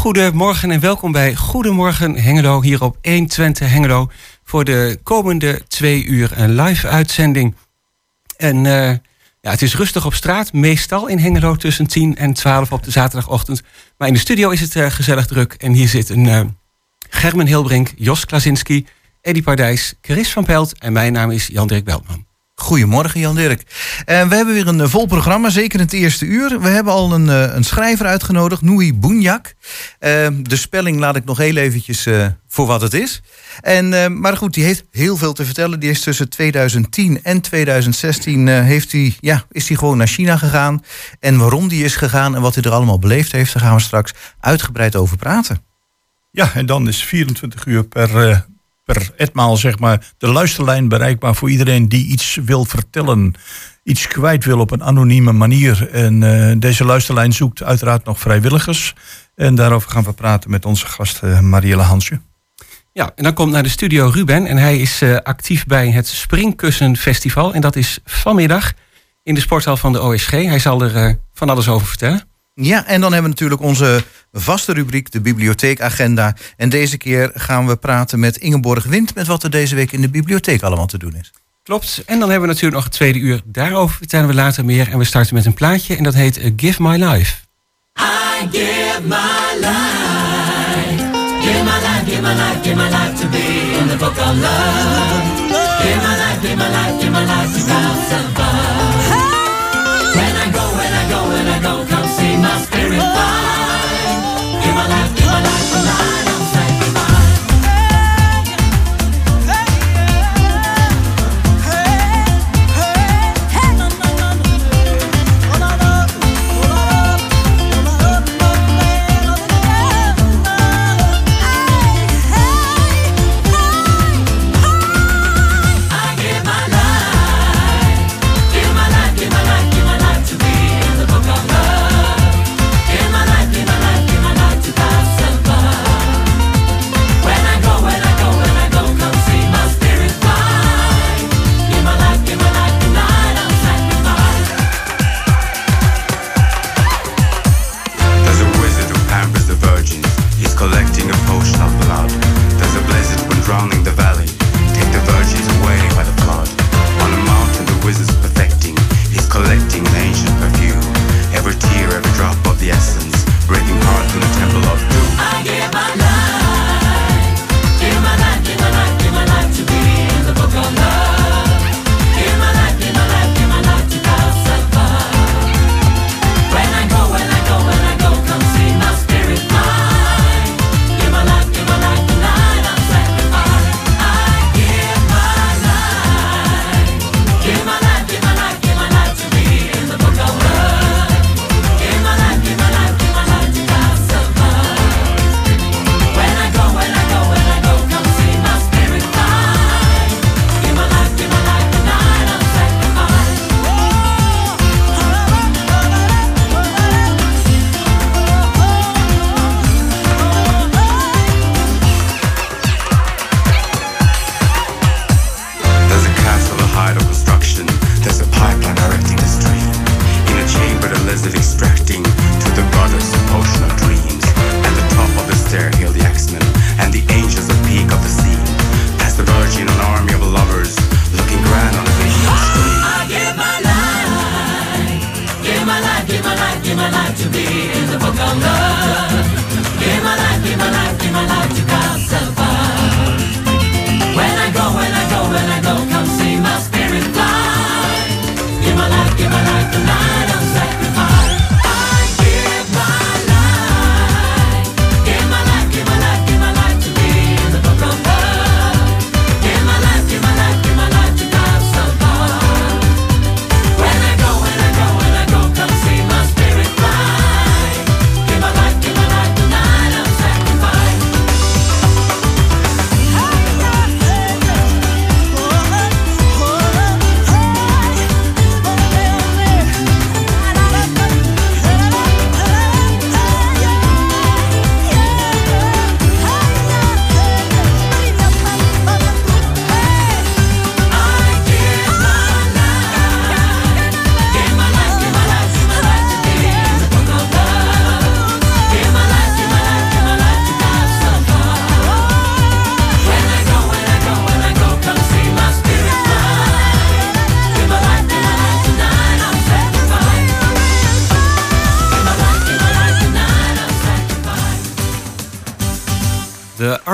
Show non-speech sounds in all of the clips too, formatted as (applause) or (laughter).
goedemorgen en welkom bij Goedemorgen Hengelo hier op 120 Hengelo voor de komende twee uur een live uitzending. En uh, ja, het is rustig op straat, meestal in Hengelo tussen 10 en 12 op de zaterdagochtend. Maar in de studio is het uh, gezellig druk en hier zit een uh, Germen Hilbrink, Jos Klasinski, Eddie Pardijs, Chris van Pelt en mijn naam is Jan-Dirk Beltman. Goedemorgen Jan-Dirk. Uh, we hebben weer een vol programma, zeker in het eerste uur. We hebben al een, uh, een schrijver uitgenodigd, Noui Boenjak. Uh, de spelling laat ik nog heel eventjes voor wat het is. En, maar goed, die heeft heel veel te vertellen. Die is tussen 2010 en 2016 heeft hij, ja, is hij gewoon naar China gegaan. En waarom die is gegaan en wat hij er allemaal beleefd heeft... daar gaan we straks uitgebreid over praten. Ja, en dan is 24 uur per per etmaal zeg maar, de luisterlijn bereikbaar voor iedereen die iets wil vertellen. Iets kwijt wil op een anonieme manier. En uh, deze luisterlijn zoekt uiteraard nog vrijwilligers. En daarover gaan we praten met onze gast uh, Marielle Hansje. Ja, en dan komt naar de studio Ruben. En hij is uh, actief bij het Springkussen Festival. En dat is vanmiddag in de sporthal van de OSG. Hij zal er van alles over vertellen. Ja, en dan hebben we natuurlijk onze vaste rubriek, de bibliotheekagenda. En deze keer gaan we praten met Ingeborg Wind... met wat er deze week in de bibliotheek allemaal te doen is. Klopt. En dan hebben we natuurlijk nog het tweede uur. Daarover vertellen we later meer. En we starten met een plaatje en dat heet Give My Life. I give my life. Give my life, give my life, give my life to be in the book of love. Give my life, give my life, give my life to I go, when I go, when I go, come see my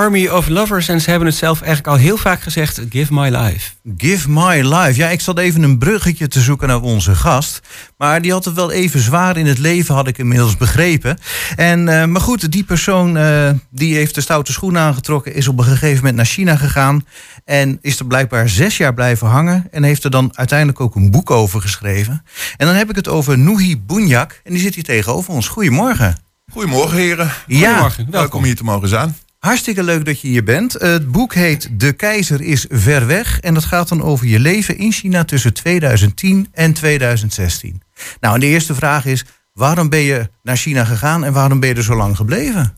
Army of Lovers. En ze hebben het zelf eigenlijk al heel vaak gezegd: Give my life. Give my life. Ja, ik zat even een bruggetje te zoeken naar onze gast. Maar die had het wel even zwaar in het leven, had ik inmiddels begrepen. En, uh, maar goed, die persoon uh, die heeft de stoute schoenen aangetrokken, is op een gegeven moment naar China gegaan. En is er blijkbaar zes jaar blijven hangen. En heeft er dan uiteindelijk ook een boek over geschreven. En dan heb ik het over Nuhi Bunyak. En die zit hier tegenover ons. Goedemorgen. Goedemorgen, heren. Goedemorgen. Ja, welkom hier te mogen zijn. Hartstikke leuk dat je hier bent. Het boek heet De Keizer is ver weg. En dat gaat dan over je leven in China tussen 2010 en 2016. Nou, en de eerste vraag is: waarom ben je naar China gegaan en waarom ben je er zo lang gebleven?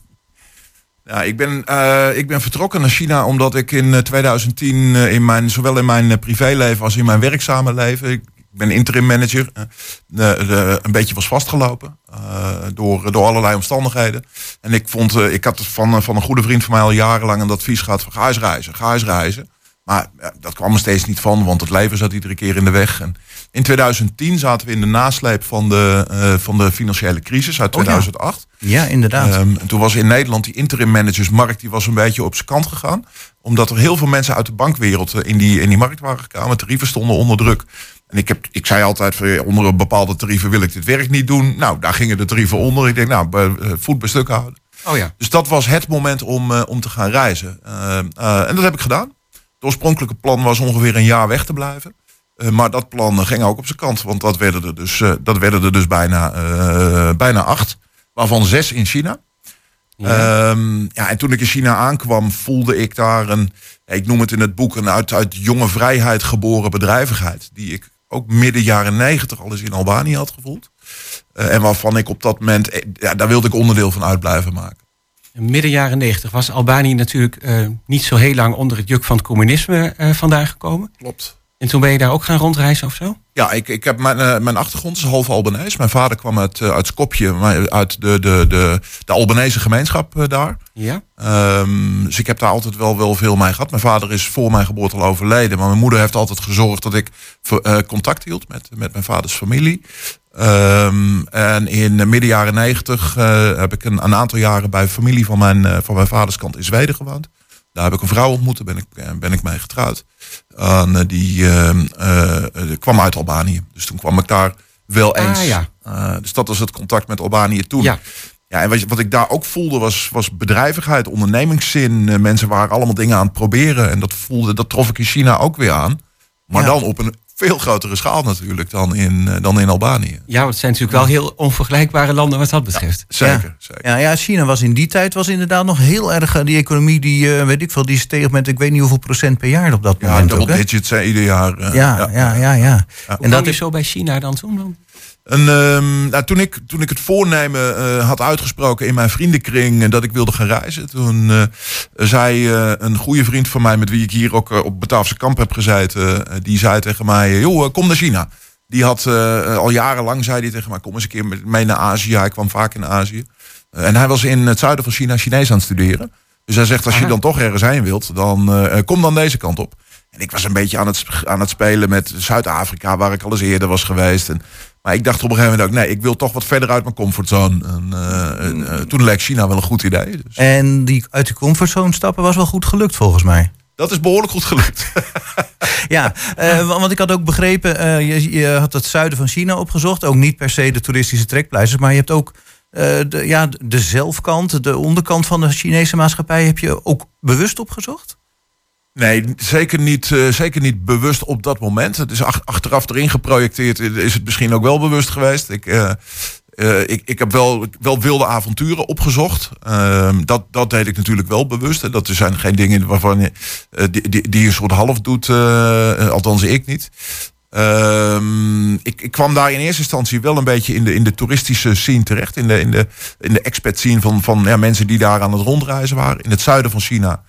Ja, ik, ben, uh, ik ben vertrokken naar China omdat ik in 2010 uh, in mijn, zowel in mijn privéleven als in mijn werkzame leven. Ben interim manager. Uh, een beetje was vastgelopen door, door allerlei omstandigheden. En ik vond, ik had van, van een goede vriend van mij al jarenlang een advies gehad van ga eens reizen, ga eens reizen. Maar dat kwam er steeds niet van, want het leven zat iedere keer in de weg. En in 2010 zaten we in de nasleep van de, uh, van de financiële crisis uit 2008. Oh ja. ja. inderdaad. Um, en toen was in Nederland die interim managersmarkt die was een beetje op zijn kant gegaan. Omdat er heel veel mensen uit de bankwereld in die, in die markt waren gekomen. Tarieven stonden onder druk. En ik, heb, ik zei altijd, onder een bepaalde tarieven wil ik dit werk niet doen. Nou, daar gingen de tarieven onder. Ik denk, nou, voet bij stuk houden. Oh ja. Dus dat was het moment om, uh, om te gaan reizen. Uh, uh, en dat heb ik gedaan. Het oorspronkelijke plan was ongeveer een jaar weg te blijven. maar dat plan ging ook op zijn kant. Want dat werden er dus, dat werden er dus bijna, bijna acht. Waarvan zes in China. Ja. Um, ja, en toen ik in China aankwam, voelde ik daar een, ik noem het in het boek, een uit, uit jonge vrijheid geboren bedrijvigheid. Die ik ook midden jaren negentig al eens in Albanië had gevoeld. Uh, en waarvan ik op dat moment, ja, daar wilde ik onderdeel van uit blijven maken. Midden jaren negentig was Albanië natuurlijk uh, niet zo heel lang onder het juk van het communisme uh, vandaan gekomen. Klopt. En toen ben je daar ook gaan rondreizen of zo? Ja, ik, ik heb mijn, uh, mijn achtergrond is half Albanees. Mijn vader kwam uit, uh, uit Skopje, maar uit de, de, de, de Albanese gemeenschap uh, daar. Ja. Um, dus ik heb daar altijd wel, wel veel mee gehad. Mijn vader is voor mijn geboorte al overleden. Maar mijn moeder heeft altijd gezorgd dat ik contact hield met, met mijn vaders familie. Um, en in midden jaren negentig heb ik een, een, aantal jaren bij familie van mijn, van mijn vaders kant in Zweden gewoond. Daar heb ik een vrouw ontmoet, daar ben ik, ben ik mee getrouwd. En die uh, uh, kwam uit Albanië. Dus toen kwam ik daar wel eens. Ah, ja. uh, dus dat was het contact met Albanië toen. Ja. Ja, en wat, wat ik daar ook voelde was, was bedrijvigheid, ondernemingszin. mensen waren allemaal dingen aan het proberen. En dat voelde, dat trof ik in China ook weer aan. Maar Ja. dan op een veel grotere schaal natuurlijk dan in, eh, dan in Albanië. Ja, het zijn natuurlijk wel heel onvergelijkbare landen wat dat betreft. Zeker, zeker. Ja, ja, China was in die tijd was inderdaad nog heel erg. eh, Die economie, die uh, weet ik veel, die steeg met ik weet niet hoeveel procent per jaar op dat Ja, moment. double ook, hè? digits ieder jaar. eh, Ja, ja, ja, ja. ja. En dat is zo bij China dan toen? Dan? En, ehm, nou, toen, ik, toen ik het voornemen eh, had uitgesproken in mijn vriendenkring eh, dat ik wilde gaan reizen, toen eh, zei een goede vriend van mij, met wie ik hier ook op Bataafse kamp heb gezeten, die zei tegen mij: joh, kom naar China. Die had al jarenlang zei hij tegen mij: kom eens een keer met- mee naar Azië. Hij kwam vaak in Azië. En hij was in het zuiden van China Chinees aan het studeren. Dus hij zegt: als je dan toch ergens heen wilt, dan kom dan deze kant op. En ik was een beetje aan het, aan het spelen met Zuid-Afrika, waar ik al eens eerder was geweest. En, maar ik dacht op een gegeven moment ook, nee, ik wil toch wat verder uit mijn comfortzone. En, eh, en, eh, toen leek China wel een goed idee. Dus En die uit de comfortzone stappen was wel goed gelukt volgens mij. dat is behoorlijk goed gelukt. (laughs) (laughs) Ja, eh, wa- want ik had ook begrepen, eh, je, je had het zuiden van China opgezocht. Ook niet per se de toeristische trekpleisters, maar je hebt ook eh, de, ja, de zelfkant, de onderkant van de Chinese maatschappij, heb je ook bewust opgezocht? Nee, zeker niet, eh, zeker niet bewust op dat moment. Het is ach- achteraf erin geprojecteerd. Is het misschien ook wel bewust geweest. Ik, eh, eh, ik, ik heb wel, wel wilde avonturen opgezocht. Ehm, dat, dat deed ik natuurlijk wel bewust. hè. Dat zijn geen dingen waarvan je, eh, die, die, die je soort half doet. eh, eh, althans, ik niet. Ehm, ik, ik kwam daar in eerste instantie wel een beetje in de, in de toeristische scene terecht. In de, in de, in de expat scene van, van ja, mensen die daar aan het rondreizen waren. In het zuiden van China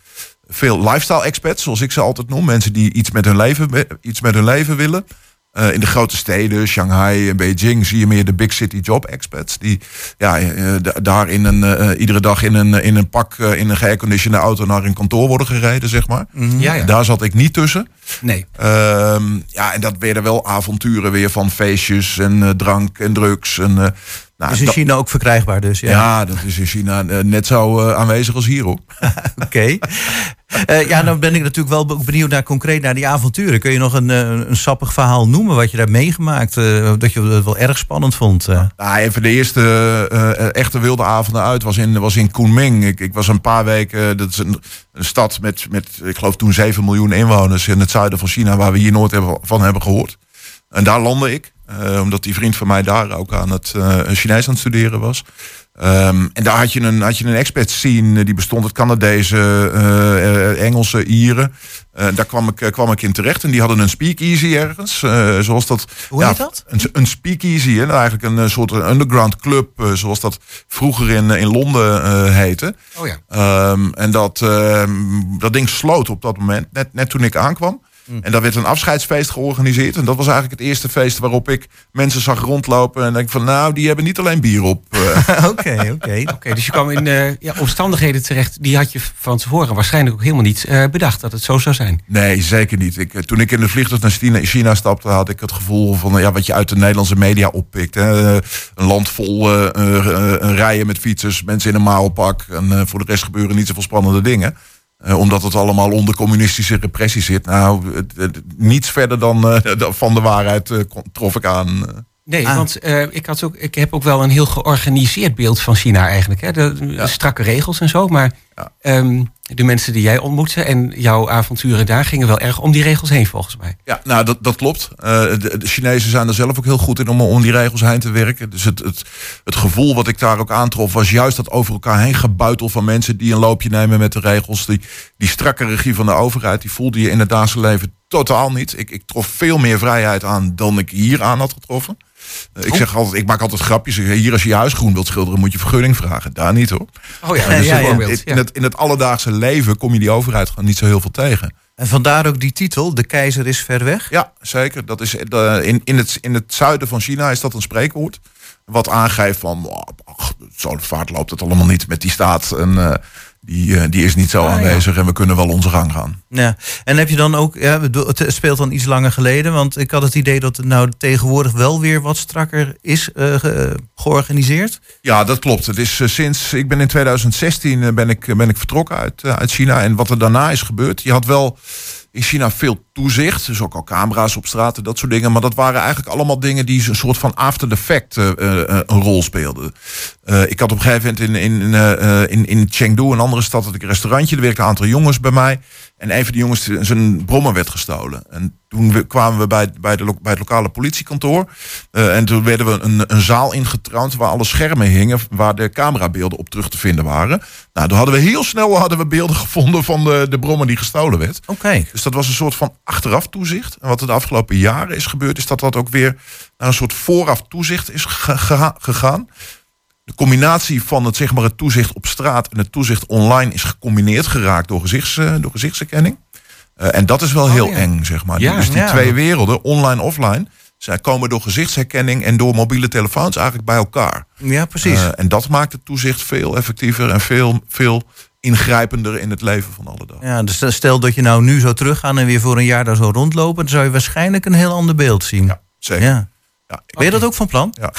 veel lifestyle expats, zoals ik ze altijd noem. Mensen die iets met hun leven, iets met hun leven willen. Eh, in de grote steden, Shanghai en Beijing, zie je meer de big city job expats. Die ja, eh, da- daar in een, eh, iedere dag in een, in een pak, eh, in een geairconditionde auto naar een kantoor worden gereden, zeg maar. Ja, ja. Daar zat ik niet tussen. Nee. Ehm, ja, en dat werden wel avonturen weer van feestjes en eh, drank en drugs. En, eh, Nou, is in China ook verkrijgbaar dus? Ja, ja dat is in China net zo aanwezig als hier. (laughs) Oké. Uh, ja, dan ben ik natuurlijk wel benieuwd naar concreet naar die avonturen. Kun je nog een, een sappig verhaal noemen wat je daar meegemaakt? Dat je het wel erg spannend vond? Nou, een van de eerste echte wilde avonden uit was in, was in Kunming. Ik, ik was een paar weken, dat is een, een, stad met, met, ik geloof toen 7 miljoen inwoners in het zuiden van China, waar we hier nooit hebben, van hebben gehoord. En daar landde ik, omdat die vriend van mij daar ook aan het Chinees aan het studeren was. Um, en daar had je een, had je een expert scene, die bestond uit Canadese, uh, Engelse, Ieren. Uh, daar kwam ik, kwam ik in terecht en die hadden een speakeasy ergens. zoals dat, Hoe heet dat? Een, een speakeasy, hè? eigenlijk een soort underground club, zoals dat vroeger in, in Londen heette. Oh ja. Um, en dat, ehm, dat ding sloot op dat moment, net, net toen ik aankwam. Mm. En daar werd een afscheidsfeest georganiseerd. En dat was eigenlijk het eerste feest waarop ik mensen zag rondlopen. En denk van, nou, die hebben niet alleen bier op. Eh. (laughs) Oké, oké. Oké, dus je kwam in uh, ja, omstandigheden terecht. Die had je van tevoren waarschijnlijk ook helemaal niet uh, bedacht dat het zo zou zijn. Nee, zeker niet. Ik, toen ik in de vliegtuig naar China, China stapte, had ik het gevoel van ja, wat je uit de Nederlandse media oppikt. Hè. Een land vol rijen met fietsers, mensen in een maalpak. En voor de rest gebeuren niet zoveel spannende dingen. Uh, omdat het allemaal onder communistische repressie zit. Nou, niets verder dan (laughs) uh, van de waarheid uh, trof ik aan. Nee, ah. want ik, had ook, ik heb ook wel een heel georganiseerd beeld van China eigenlijk. Hè? De, ja. strakke regels en zo. Maar ja. um, de mensen die jij ontmoette en jouw avonturen daar gingen wel erg om die regels heen volgens mij. Ja, nou dat, dat klopt. De, de, Chinezen zijn er zelf ook heel goed in om om die regels heen te werken. Dus het, het, het gevoel wat ik daar ook aantrof was juist dat over elkaar heen gebuitel van mensen die een loopje nemen met de regels. Die, die strakke regie van de overheid, die voelde je in het dagelijks leven totaal niet. Ik, ik trof veel meer vrijheid aan dan ik hier aan had getroffen. Ik zeg altijd, ik maak altijd grapjes. Hier als je je huis groen wilt schilderen, moet je vergunning vragen. Daar niet hoor. Oh ja, (laughs) dus ja, ja, in, het, in het alledaagse leven kom je die overheid gewoon niet zo heel veel tegen. En vandaar ook die titel, De keizer is ver weg? Ja, zeker. Dat is, de, in, in, het, in het zuiden van China is dat een spreekwoord. Wat aangeeft van, oh, ach, zo vaart loopt het allemaal niet met die staat. En, uh, die, uh, die is niet zo ah, aanwezig en we kunnen wel onze gang gaan. Ja. En heb je dan ook, ja, het speelt dan iets langer geleden, want ik had het idee dat het nou tegenwoordig wel weer wat strakker is uh, ge, georganiseerd. Ja, dat klopt. Het is uh, sinds, ik ben in 2016 ben ik, ben ik vertrokken uit, uit China en wat er daarna is gebeurd, je had wel in China veel toezicht. Dus ook al camera's op straat dat soort dingen. Maar dat waren eigenlijk allemaal dingen die een soort van after the fact uh, een rol speelden. Ik had op een gegeven moment in, in, in, in Chengdu, een andere stad, had ik een restaurantje. Er werkten een aantal jongens bij mij. En een van die jongens, zijn brommer werd gestolen. En toen kwamen we bij, bij, de, bij het lokale politiekantoor. Uh, en toen werden we een, een zaal ingetrouwd waar alle schermen hingen. Waar de camerabeelden op terug te vinden waren. Nou, toen hadden we heel snel hadden we beelden gevonden van de, de brommer die gestolen werd. Oké. Dus dat was een soort van achteraf toezicht. En wat er de afgelopen jaren is gebeurd, is dat dat ook weer naar een soort vooraf toezicht is gegaan. De combinatie van het, zeg maar, het toezicht op straat en het toezicht online is gecombineerd geraakt door, gezichts, uh, door gezichtsherkenning. Uh, en dat is wel oh, heel ja. eng, zeg maar. Ja, dus die ja. twee werelden, online offline, zij komen door gezichtsherkenning en door mobiele telefoons eigenlijk bij elkaar. Ja, precies. Uh, en dat maakt het toezicht veel effectiever en veel, veel ingrijpender in het leven van alle dag. Ja, dus stel dat je nou nu zou teruggaan en weer voor een jaar daar zo rondlopen, dan zou je waarschijnlijk een heel ander beeld zien. Ja, zeker. Ja. Ben je dat ook van plan? Ja.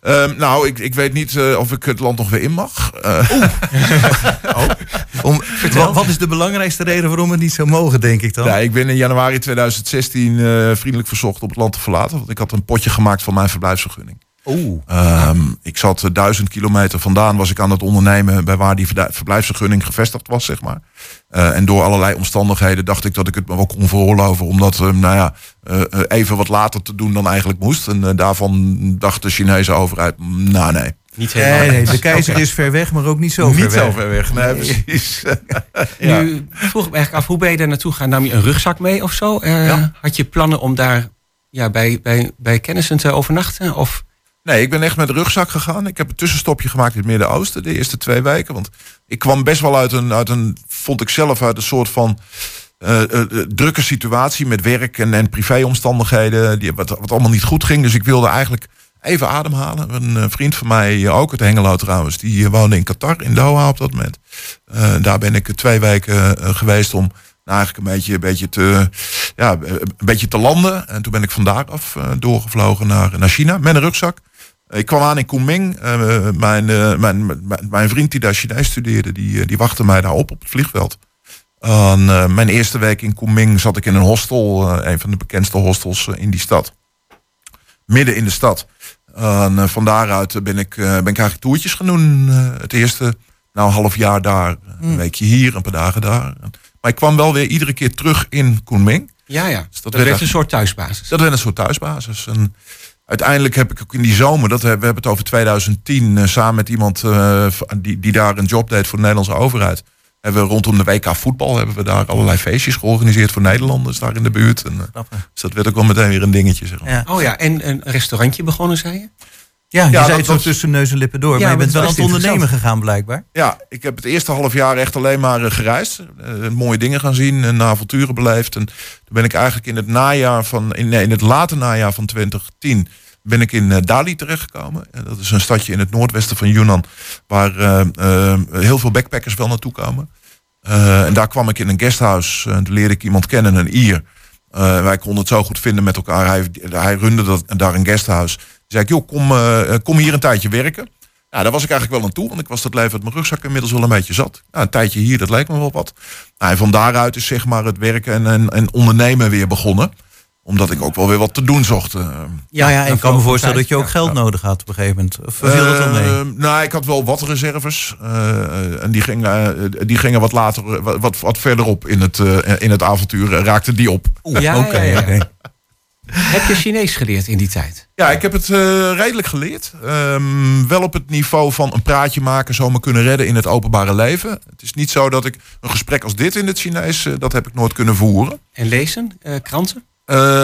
Um, nou, ik, ik weet niet uh, of ik het land nog weer in mag. Uh. (laughs) oh. Om, wat, wat, is de belangrijkste reden waarom we niet zou mogen, denk ik dan? Ja, ik ben in januari 2016 uh, vriendelijk verzocht om het land te verlaten. Want ik had een potje gemaakt van mijn verblijfsvergunning. Um, ik zat uh, duizend kilometer vandaan, was ik aan het ondernemen bij waar die verblijfsvergunning gevestigd was, zeg maar. Uh, en door allerlei omstandigheden dacht ik dat ik het me wel kon veroorloven om dat, uh, nou ja, even wat later te doen dan eigenlijk moest. En daarvan dacht de Chinese overheid, nou nee. Niet helemaal. Nee, nee, de keizer okay. is ver weg, maar ook niet zo niet ver weg. Niet zo ver weg, nee, precies. (laughs) ja. Nu vroeg ik me eigenlijk af, hoe ben je daar naartoe gegaan? Nam je een rugzak mee of zo? Ja. Had je plannen om daar ja, bij, bij, bij kennissen te overnachten? Of... Nee, ik ben echt met de rugzak gegaan. Ik heb een tussenstopje gemaakt in het Midden-Oosten de eerste twee weken. Want ik kwam best wel uit een, uit een vond ik zelf, uit een soort van uh, uh, drukke situatie met werk en, en privéomstandigheden. Die, wat, wat allemaal niet goed ging. Dus ik wilde eigenlijk even ademhalen. Een vriend van mij, ook uit Hengelo trouwens, die woonde in Qatar, in Doha op dat moment. daar ben ik twee weken geweest om nou, eigenlijk een beetje, een beetje te, ja, een beetje te landen. En toen ben ik vandaag af doorgevlogen naar, naar China met een rugzak. Ik kwam aan in Kunming. Uh, mijn, mijn, mijn, mijn, vriend die daar Chinees studeerde, die, die wachtte mij daar op op het vliegveld. En, mijn eerste week in Kunming zat ik in een hostel, een van de bekendste hostels in die stad. Midden in de stad. En van daaruit ben ik, ben ik eigenlijk toertjes gaan doen. het eerste nou, half jaar daar, een mm. weekje hier, een paar dagen daar. Maar ik kwam wel weer iedere keer terug in Kunming. Ja, ja. Dus dat, werd, een soort thuisbasis. Dat werd een soort thuisbasis. En uiteindelijk heb ik ook in die zomer, dat, we hebben het over 2010, eh, samen met iemand uh, die, die daar een job deed voor de Nederlandse overheid. Hebben we rondom de WK voetbal hebben we daar allerlei feestjes georganiseerd voor Nederlanders daar in de buurt. En, uh, dus dat werd ook wel meteen weer een dingetje. Zeg maar. ja. Oh ja, en een restaurantje begonnen, zei je? Ja, je zei het zo tussen neus en lippen door. maar je bent wel aan het ondernemen gegaan blijkbaij. Ja, ik heb het eerste half jaar echt alleen maar uh, gereisd. Uh, mooie dingen gaan zien en avonturen beleefd. En toen ben ik eigenlijk in het najaar van, in, nee, in het late najaar van 2010 ben ik in uh, Dali terechtgekomen. dat is een stadje in het noordwesten van Yunnan, waar heel veel backpackers wel naartoe komen. en daar kwam ik in een guesthouse. en toen leerde ik iemand kennen, een Ier. wij konden het zo goed vinden met elkaar. Hij, hij runde dat, daar een guesthouse zei ik, joh, kom, uh, kom hier een tijdje werken. Nou, daar was ik eigenlijk wel aan toe, want ik was dat leven uit mijn rugzak inmiddels wel een beetje zat. Nou, een tijdje hier, dat leek me wel wat. Nou, en van daaruit is zeg maar het werken en, en, en ondernemen weer begonnen omdat ik ook wel weer wat te doen zocht. Uh, ja, ja, en ik kan me voorstellen dat je ook geld nodig had op een gegeven moment. Of viel dat dan mee? nou, ik had wel wat reserves. En die gingen, die gingen wat later, wat, wat verderop in het, in het avontuur, raakten die op. (laughs) Ja, oké. Heb je Chinees geleerd in die tijd? Ja, ik heb het uh, redelijk geleerd. Um, wel op het niveau van een praatje maken, zo me kunnen redden in het openbare leven. Het is niet zo dat ik een gesprek als dit in het Chinees, uh, dat heb ik nooit kunnen voeren. En lezen? Uh, kranten?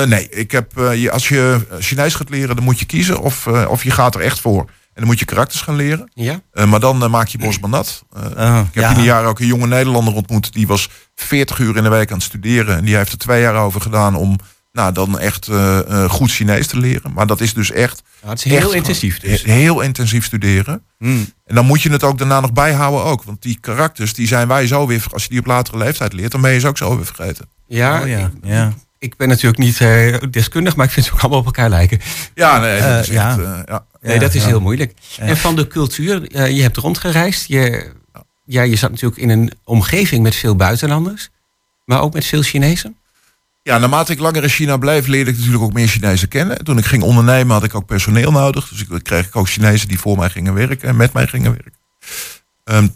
nee, ik heb, je, als je Chinees gaat leren, dan moet je kiezen of, of je gaat er echt voor. En dan moet je karakters gaan leren. Ja. maar dan maak je bosman nat. Uh, ik heb in die jaren ook een jonge Nederlander ontmoet. Die was 40 uur in de week aan het studeren. En die heeft er twee jaar over gedaan om nou, dan echt uh, goed Chinees te leren. Maar dat is dus echt. Ja, het is heel intensief. Dus. Heel intensief studeren. Hmm. En dan moet je het ook daarna nog bijhouden ook. Want die karakters, die zijn wij zo weer. Als je die op latere leeftijd leert, dan ben je ze ook zo weer vergeten. Ja, oh, ja. ja. Ik ben natuurlijk niet uh, deskundig, maar ik vind ze ook allemaal op elkaar lijken. Ja, nee, dat is, echt, ja. nee, dat is heel moeilijk. En van de cultuur, je hebt rondgereisd. Je, ja, je zat natuurlijk in een omgeving met veel buitenlanders, maar ook met veel Chinezen. Ja, naarmate ik langer in China bleef, leerde ik natuurlijk ook meer Chinezen kennen. Toen ik ging ondernemen had ik ook personeel nodig. Dus ik kreeg ik ook Chinezen die voor mij gingen werken en met mij gingen werken. Um,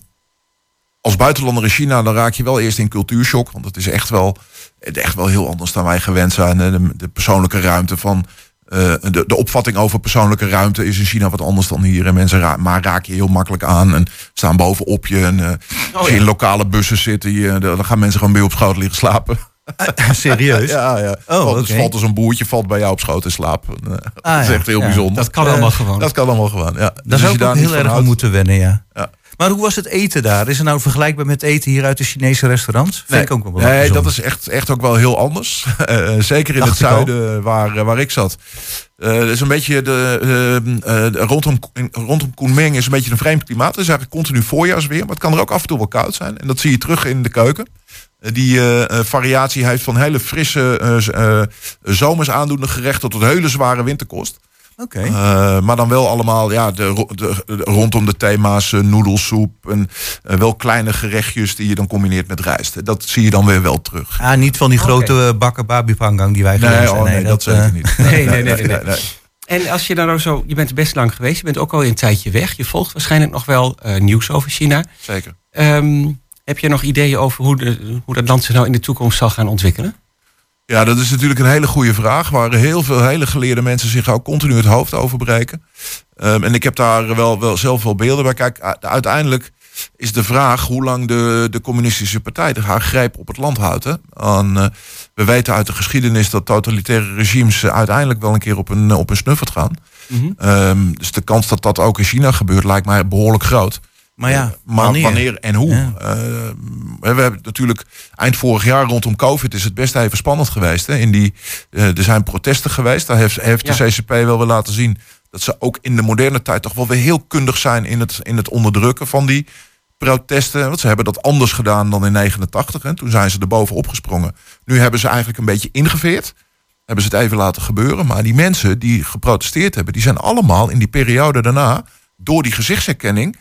als buitenlander in China, dan raak je wel eerst in cultuurshock. Want het is echt wel, echt wel heel anders dan wij gewend zijn. De, de persoonlijke ruimte van. Uh, de, de opvatting over persoonlijke ruimte is in China wat anders dan hier. En mensen ra maar raak je heel makkelijk aan en staan bovenop je. En uh, als je in lokale bussen zit, die, dan gaan mensen gewoon bij op schoot liggen slapen. (laughs) Serieus? ja, ja. Oh, valt, dus valt als een boertje valt bij jou op schoot in slaap. Uh, ah, dat is echt heel bijzonder. Dat kan allemaal gewoon. Dat kan allemaal gewoon, ja. Daar dus zou ik ook heel erg aan moeten wennen, ja. ja. Maar hoe was het eten daar? Is het nou vergelijkbaar met eten hier uit de Chinese restaurants? Nee, ik ook wel nee dat is echt, echt ook wel heel anders. Uh, (laughs) zeker in het zuiden waar, waar ik zat. Uh, is een beetje de, uh, rondom, rondom Kunming is een beetje een vreemd klimaat. Het is eigenlijk continu voorjaarsweer, maar het kan er ook af en toe wel koud zijn. En dat zie je terug in de keuken. Eh, die uh, variatie heeft van hele frisse uh, zomers aandoende gerechten tot hele zware winterkost. Oké. maar dan wel allemaal ja, de, de, rondom de thema's noedelsoep en wel kleine gerechtjes die je dan combineert met rijst. Dat zie je dan weer wel terug. Ah, niet van die grote bakken babi pangang die wij nee, oh, nee, nee, dat, dat zeker niet. (laughs) nee, nee, nee, nee, nee. En als je dan ook zo, je bent best lang geweest, je bent ook al een tijdje weg. Je volgt waarschijnlijk nog wel nieuws over China. Zeker. Um, heb je nog ideeën over hoe, de, hoe dat land zich nou in de toekomst zal gaan ontwikkelen? Ja, dat is natuurlijk een hele goede vraag. Waar heel veel hele geleerde mensen zich ook continu het hoofd over breken. Um, en ik heb daar wel, wel zelf wel beelden bij. Kijk, uiteindelijk is de vraag hoe lang de, de communistische partij haar greep op het land houdt. Hè? En, uh, we weten uit de geschiedenis dat totalitaire regimes uiteindelijk wel een keer op een, op een snuffert gaan. Mm -hmm. um, dus de kans dat dat ook in China gebeurt lijkt mij behoorlijk groot. Maar ja, maar wanneer, en hoe? Uh, we hebben natuurlijk eind vorig jaar rondom COVID is het best even spannend geweest. Hè? In die, uh, er zijn protesten geweest. Daar heeft, heeft de CCP wel weer laten zien dat ze ook in de moderne tijd toch wel weer heel kundig zijn in het, in het onderdrukken van die protesten. Want ze hebben dat anders gedaan dan in 89. Hè? Toen zijn ze er bovenop gesprongen. Nu hebben ze eigenlijk een beetje ingeveerd. hebben ze het even laten gebeuren. Maar die mensen die geprotesteerd hebben, die zijn allemaal in die periode daarna, door die gezichtsherkenning,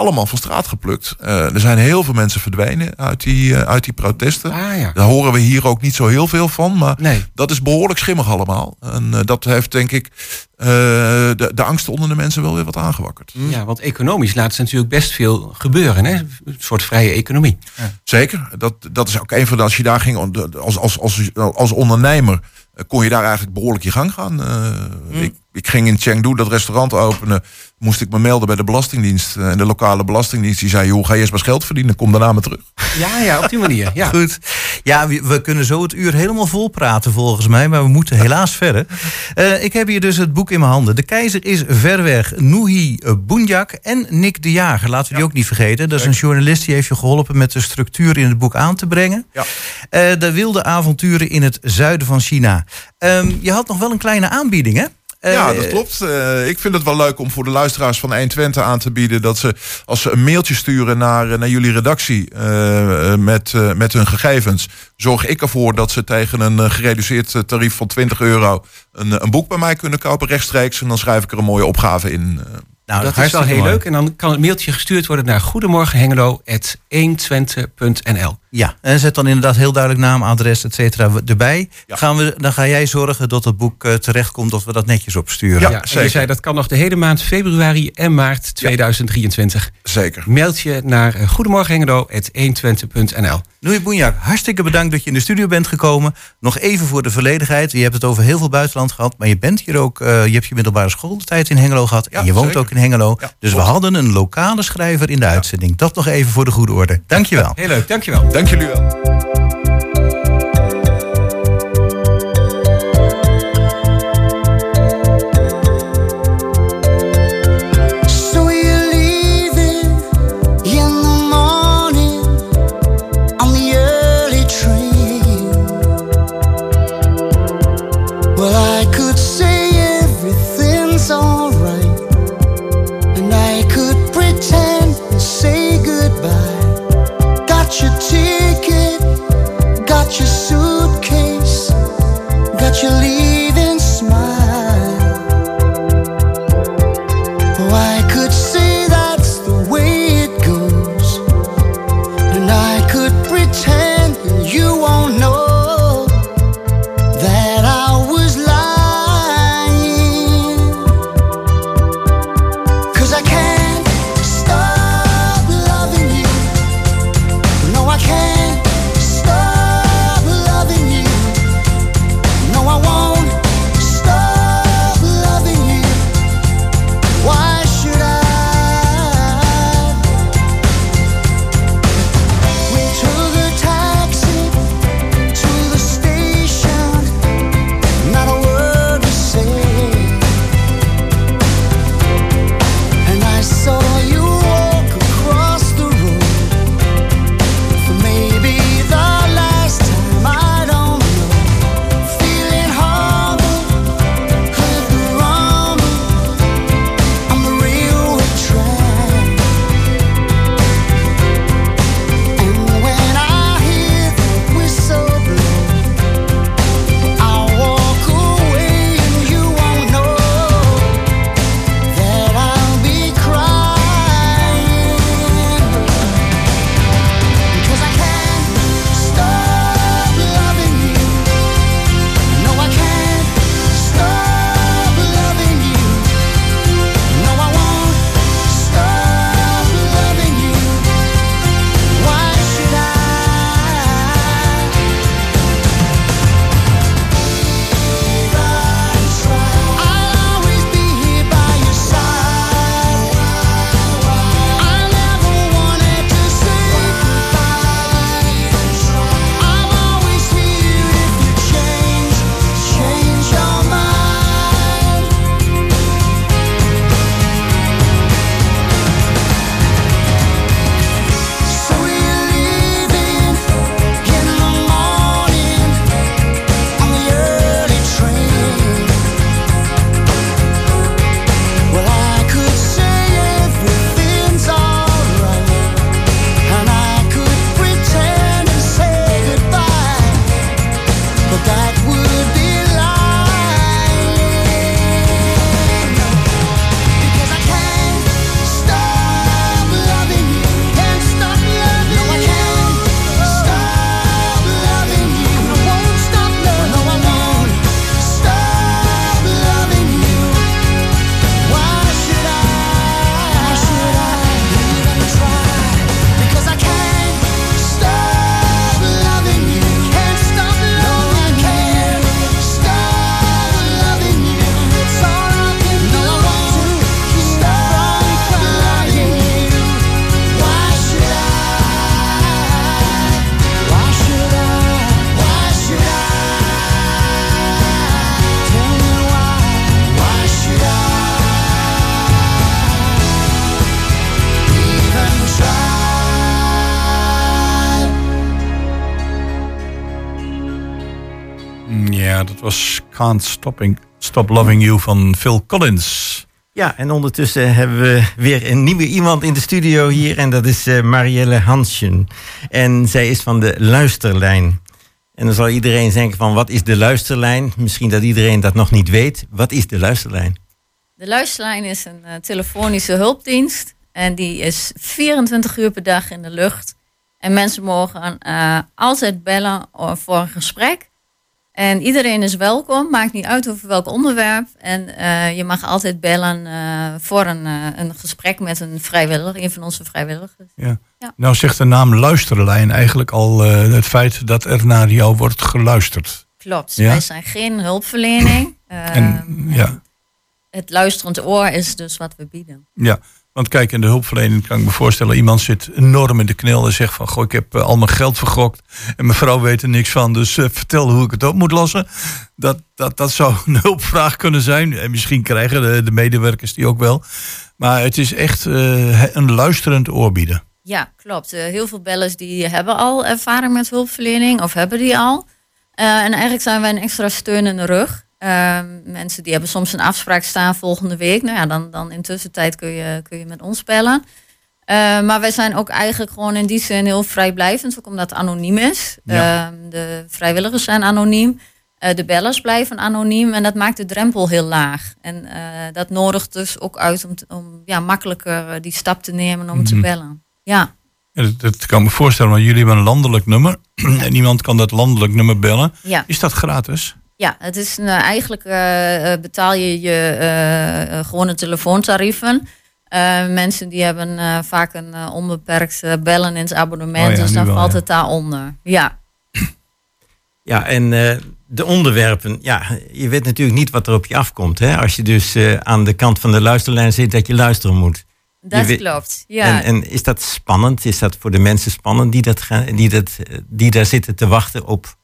allemaal van straat geplukt. Uh, er zijn heel veel mensen verdwenen uit die, uh, uit die protesten. Ah, ja. Daar horen we hier ook niet zo heel veel van. Maar Nee. dat is behoorlijk schimmig allemaal. En uh, dat heeft denk ik de, de angst onder de mensen wel weer wat aangewakkerd. Ja, want economisch laat ze natuurlijk best veel gebeuren. Hè? Een soort vrije economie. Ja. Zeker. Dat, dat is ook een van de... Als je daar ging als, als, als, als ondernemer... kon je daar eigenlijk behoorlijk je gang gaan. Mm. ik, ik ging in Chengdu dat restaurant openen moest ik me melden bij de Belastingdienst. En de lokale Belastingdienst die zei: joh, ga eerst maar geld verdienen, kom daarna maar terug. Ja, ja, op die manier. Ja. (laughs) Goed. Ja, we, we, kunnen zo het uur helemaal vol praten volgens mij, maar we moeten helaas verder. Uh, ik heb hier dus het boek in mijn handen. De keizer is ver weg. Nuhi Bunjak en Nick de Jager. Laten we die ja. ook niet vergeten. Dat is een journalist die heeft je geholpen met de structuur in het boek aan te brengen. Ja. Uh, de wilde avonturen in het zuiden van China. Um, je had nog wel een kleine aanbieding, hè? Ja, dat klopt. Uh, ik vind het wel leuk om voor de luisteraars van 120 aan te bieden dat ze als ze een mailtje sturen naar, naar jullie redactie uh, met, uh, met hun gegevens, zorg ik ervoor dat ze tegen een gereduceerd tarief van 20 euro een, een boek bij mij kunnen kopen rechtstreeks. En dan schrijf ik er een mooie opgave in. Nou, dat is wel heel mooi. leuk. En dan kan het mailtje gestuurd worden naar goedemorgenhengelo.120.nl. Ja, en zet dan inderdaad heel duidelijk naam, adres, et cetera erbij. Ja. Gaan we, dan ga jij zorgen dat het boek uh, terechtkomt, dat we dat netjes opsturen. Ja, ja zeker. Je zei dat kan nog de hele maand februari en maart 2023. Ja, zeker. Mailtje naar uh, goedemorgenhengelo.120.nl. Noei Boenjak, hartstikke bedankt dat je in de studio bent gekomen. Nog even voor de volledigheid. Je hebt het over heel veel buitenland gehad, maar je bent hier ook, uh, je hebt je middelbare schooltijd in Hengelo gehad. en je woont zeker. ook in Hengelo. dus we hadden een lokale schrijver in de uitzending. Dat nog even voor de goede orde. Dankjewel. Heel leuk, dankjewel. Dank jullie wel. Can't Stopping, Stop Loving You van Phil Collins. Ja, en ondertussen hebben we weer een nieuwe iemand in de studio hier. En dat is eh, Marielle Hansjen. En zij is van de Luisterlijn. En dan zal iedereen denken van, wat is de Luisterlijn? Misschien dat iedereen dat nog niet weet. Wat is de Luisterlijn? De luisterlijn is een eh, telefonische hulpdienst. En die is 24 uur per dag in de lucht. En mensen mogen eh, altijd bellen voor een gesprek. En iedereen is welkom, maakt niet uit over welk onderwerp. En eh, je mag altijd bellen eh, voor een, eh, een gesprek met een vrijwilliger, een van onze vrijwilligers. Ja. Ja. Nou zegt de naam Luisterlijn eigenlijk al het feit dat er naar jou wordt geluisterd. Klopt, Ja. wij zijn geen hulpverlening. En, Ehm, ja. Het luisterend oor is dus wat we bieden. Ja, want kijk, in de hulpverlening kan ik me voorstellen... iemand zit enorm in de knel en zegt van... goh, ik heb eh, al mijn geld vergokt en mijn vrouw weet er niks van... dus eh, vertel hoe ik het op moet lossen. Dat, dat, dat zou een (laughs) hulpvraag kunnen zijn. En misschien krijgen de, de medewerkers die ook wel. Maar het is echt eh, een luisterend oor bieden. Ja, klopt. Heel veel bellers die hebben al ervaring met hulpverlening of hebben die al. En eigenlijk zijn wij een extra steun in de rug. Ehm, mensen die hebben soms een afspraak staan volgende week. Nou ja, dan, dan in tussentijd kun je, kun je met ons bellen. Eh, maar wij zijn ook eigenlijk gewoon in die zin heel vrijblijvend, ook omdat het anoniem is. Ja. Ehm, de vrijwilligers zijn anoniem. Eh, de bellers blijven anoniem en dat maakt de drempel heel laag. En eh, dat nodigt dus ook uit om, te- om ja, makkelijker eh, die stap te nemen om te Mhm. bellen. Ja. Ja, dat, dat kan ik me voorstellen, want jullie hebben een landelijk nummer... (clears throat) en iemand kan dat landelijk nummer bellen. Ja, Is dat gratis? Ja het is een, eh, eigenlijk eh, eh, betaal je je gewone telefoontarieven. Eh, mensen die hebben eh, vaak een onbeperkt bellen in het abonnement, Oh ja, dus dan wel, valt ja. het daaronder. Ja, Ja, en eh, de onderwerpen. Ja, je weet natuurlijk niet wat er op je afkomt. Hè? Als je dus eh, aan de kant van de luisterlijn zit, dat je luisteren moet. dat weet- klopt. Ja. En, en is dat spannend? Is dat voor de mensen spannend die, dat gaan, die, dat, die daar zitten te wachten op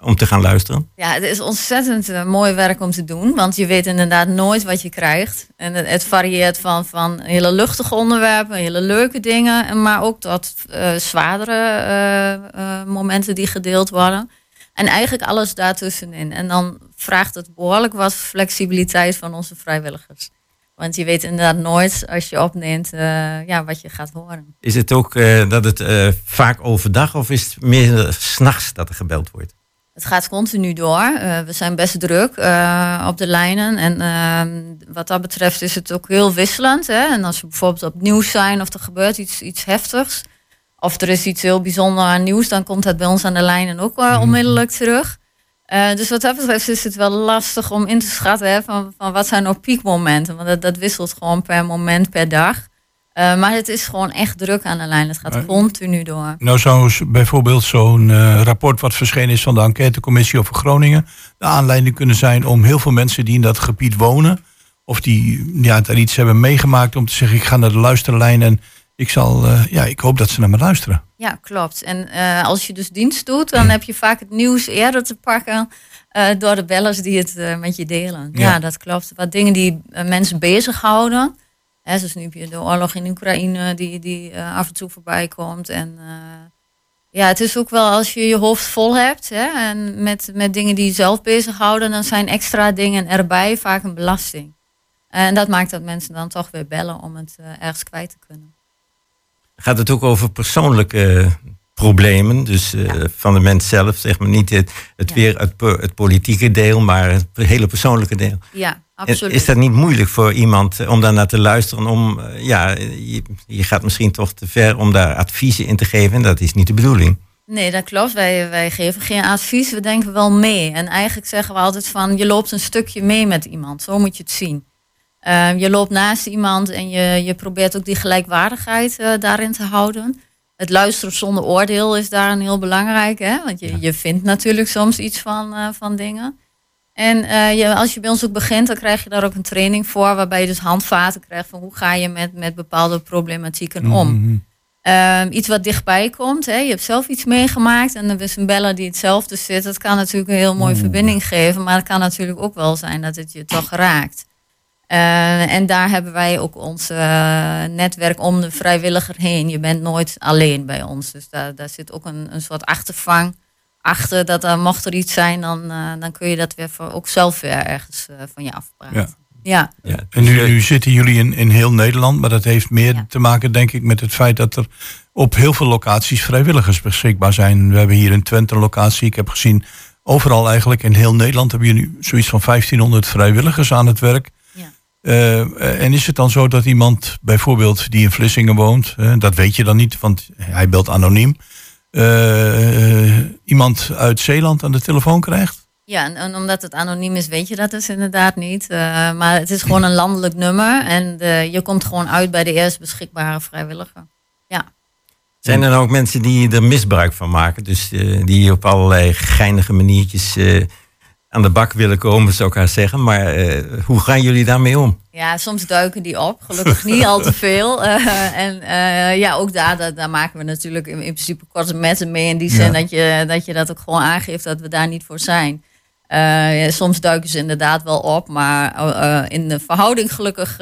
om te gaan luisteren? Ja, het is ontzettend eh, mooi werk om te doen. Want je weet inderdaad nooit wat je krijgt. En het, het varieert van, van hele luchtige onderwerpen, hele leuke dingen. en Maar ook tot eh, zwaardere eh, eh, momenten die gedeeld worden. En eigenlijk alles daartussenin. En dan vraagt het behoorlijk wat flexibiliteit van onze vrijwilligers. Want je weet inderdaad nooit als je opneemt eh, ja, wat je gaat horen. Is het ook eh, dat het eh, vaak overdag of is het meer s'nachts dat er gebeld wordt? Het gaat continu door. Eh, we zijn best druk eh, op de lijnen. En ehm, wat dat betreft is het ook heel wisselend. Hè? En als we bijvoorbeeld op nieuws zijn of er gebeurt iets, iets heftigs. Of er is iets heel bijzonder aan nieuws, dan komt dat bij ons aan de lijnen ook Mhm. eh, onmiddellijk terug. Dus wat dat betreft is het wel lastig om in te schatten hè, van, van wat zijn nou piekmomenten. Want dat, dat wisselt gewoon per moment, per dag. Eh, maar het is gewoon echt druk aan de lijn. Het gaat continu door. Nou zou bijvoorbeeld zo'n eh, rapport wat verschenen is van de enquêtecommissie over Groningen... de aanleiding kunnen zijn om heel veel mensen die in dat gebied wonen... of die ja, daar iets hebben meegemaakt om te zeggen... ik ga naar de luisterlijn en ik, zal, eh, ja, ik hoop dat ze naar me luisteren. Ja, klopt. En als je dus dienst doet, dan heb je vaak het nieuws eerder te pakken door de bellers die het met je delen. Ja. Ja. dat klopt. Wat dingen die mensen bezighouden. Hè, zoals nu heb je de oorlog in Oekraïne die, die eh, af en toe voorbij komt. En eh, ja, het is ook wel als je je hoofd vol hebt hè, en met, met dingen die je zelf bezighouden, dan zijn extra dingen erbij vaak een belasting. En dat maakt dat mensen dan toch weer bellen om het eh, ergens kwijt te kunnen. Gaat het ook over persoonlijke problemen? Dus van de mens zelf, zeg maar niet het, het Ja. weer het, het politieke deel, maar het hele persoonlijke deel. Ja, absoluut. Is dat niet moeilijk voor iemand eh, om daar naar te luisteren? Om, eh, ja, je, je gaat misschien toch te ver om daar adviezen in te geven. En dat is niet de bedoeling. Nee, dat klopt. Wij, wij geven geen advies, we denken wel mee. En eigenlijk zeggen we altijd van, je loopt een stukje mee met iemand. Zo moet je het zien. Eh, je loopt naast iemand en je, je probeert ook die gelijkwaardigheid eh, daarin te houden. Het luisteren zonder oordeel is daarin heel belangrijk. Hè? Want je, je vindt natuurlijk soms iets van, van dingen. En eh, je, als je bij ons ook begint, dan krijg je daar ook een training voor. Waarbij je dus handvaten krijgt van hoe ga je met, met bepaalde problematieken om. Mhm. Ehm, iets wat dichtbij komt. Hè. Je hebt zelf iets meegemaakt en er is een beller die hetzelfde zit. Dat kan natuurlijk een heel mooie verbinding geven. Maar het kan natuurlijk ook wel zijn dat het je toch raakt. Eh, en daar hebben wij ook ons eh, netwerk om de vrijwilliger heen. Je bent nooit alleen bij ons. Dus daar, daar zit ook een, een soort achtervang achter dat er mocht er iets zijn, dan, eh, dan kun je dat weer voor, ook zelf weer ergens eh, van je afpraten. Ja. Ja. Ja, En nu, nu zitten jullie in, in heel Nederland, maar dat heeft meer Ja. te maken, denk ik, met het feit dat er op heel veel locaties vrijwilligers beschikbaar zijn. We hebben hier in Twente een locatie, ik heb gezien, overal eigenlijk in heel Nederland hebben jullie nu zoiets van 1500 vrijwilligers aan het werk. Ja. Eh, en is het dan zo dat iemand bijvoorbeeld die in Vlissingen woont, dat weet je dan niet, want hij belt anoniem, eh, iemand uit Zeeland aan de telefoon krijgt? Ja, en, en omdat het anoniem is, weet je dat dus inderdaad niet. Eh, maar het is gewoon een landelijk nummer en de, je komt gewoon uit bij de eerst beschikbare vrijwilliger. Ja. Zijn er dan ook mensen die er misbruik van maken? Dus eh, die op allerlei geinige maniertjes eh, aan de bak willen komen, zou ik haar zeggen. Maar eh, hoe gaan jullie daarmee om? Ja, soms duiken die op. Gelukkig niet al te veel. (laughs) Eh, en eh, ja, ook daar, daar, daar maken we natuurlijk in, in principe korte metten mee. In die zin Ja. dat, je, dat je dat ook gewoon aangeeft dat we daar niet voor zijn. Ja, soms duiken ze inderdaad wel op, maar in de verhouding gelukkig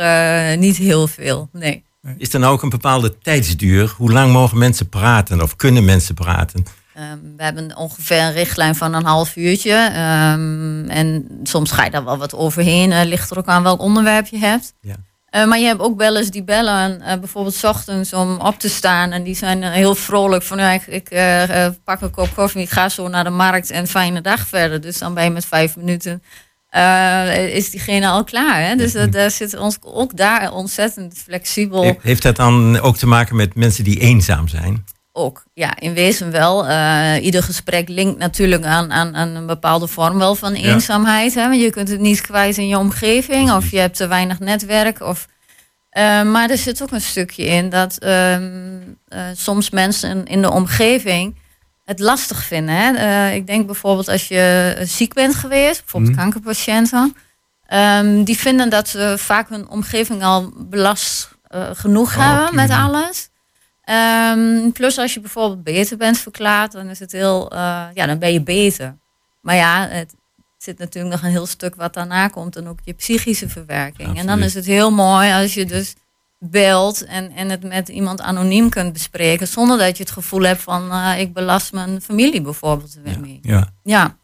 niet heel veel. Nee. Is er nou ook een bepaalde tijdsduur? Hoe lang mogen mensen praten of kunnen mensen praten? Ehm, we hebben ongeveer een richtlijn van een half uurtje. Ehm, en soms ga je daar wel wat overheen. Eh, ligt er ook aan welk onderwerp je hebt. Ja. Eh, maar je hebt ook bellers die bellen, eh, bijvoorbeeld 's ochtends om op te staan. En die zijn heel vrolijk van, ja, ik, ik pak een kop koffie, ik ga zo naar de markt en fijne dag verder. Dus dan ben je met vijf minuten, is diegene al klaar. Hè? Dus daar zit ons ook daar ontzettend flexibel. He- Heeft dat dan ook te maken met mensen die eenzaam zijn? Ook, ja, in wezen wel. Eh, ieder gesprek linkt natuurlijk aan, aan, aan een bepaalde vorm wel van eenzaamheid. Hè? Want je kunt het niet kwijt in je omgeving of je hebt te weinig netwerk. Of, eh, maar er zit ook een stukje in dat ehm, eh, soms mensen in de omgeving het lastig vinden. Hè? Ik denk bijvoorbeeld als je ziek bent geweest, bijvoorbeeld kankerpatiënten. ehm, die vinden dat ze vaak hun omgeving al belast genoeg Oh, hebben met alles. Ehm, plus als je bijvoorbeeld beter bent verklaard, dan is het heel, eh, ja, dan ben je beter. Maar ja, het zit natuurlijk nog een heel stuk wat daarna komt en ook je psychische verwerking. En dan is het heel mooi als je dus belt en, en het met iemand anoniem kunt bespreken, zonder dat je het gevoel hebt van eh, ik belast mijn familie bijvoorbeeld er weer mee. Ja. Ja.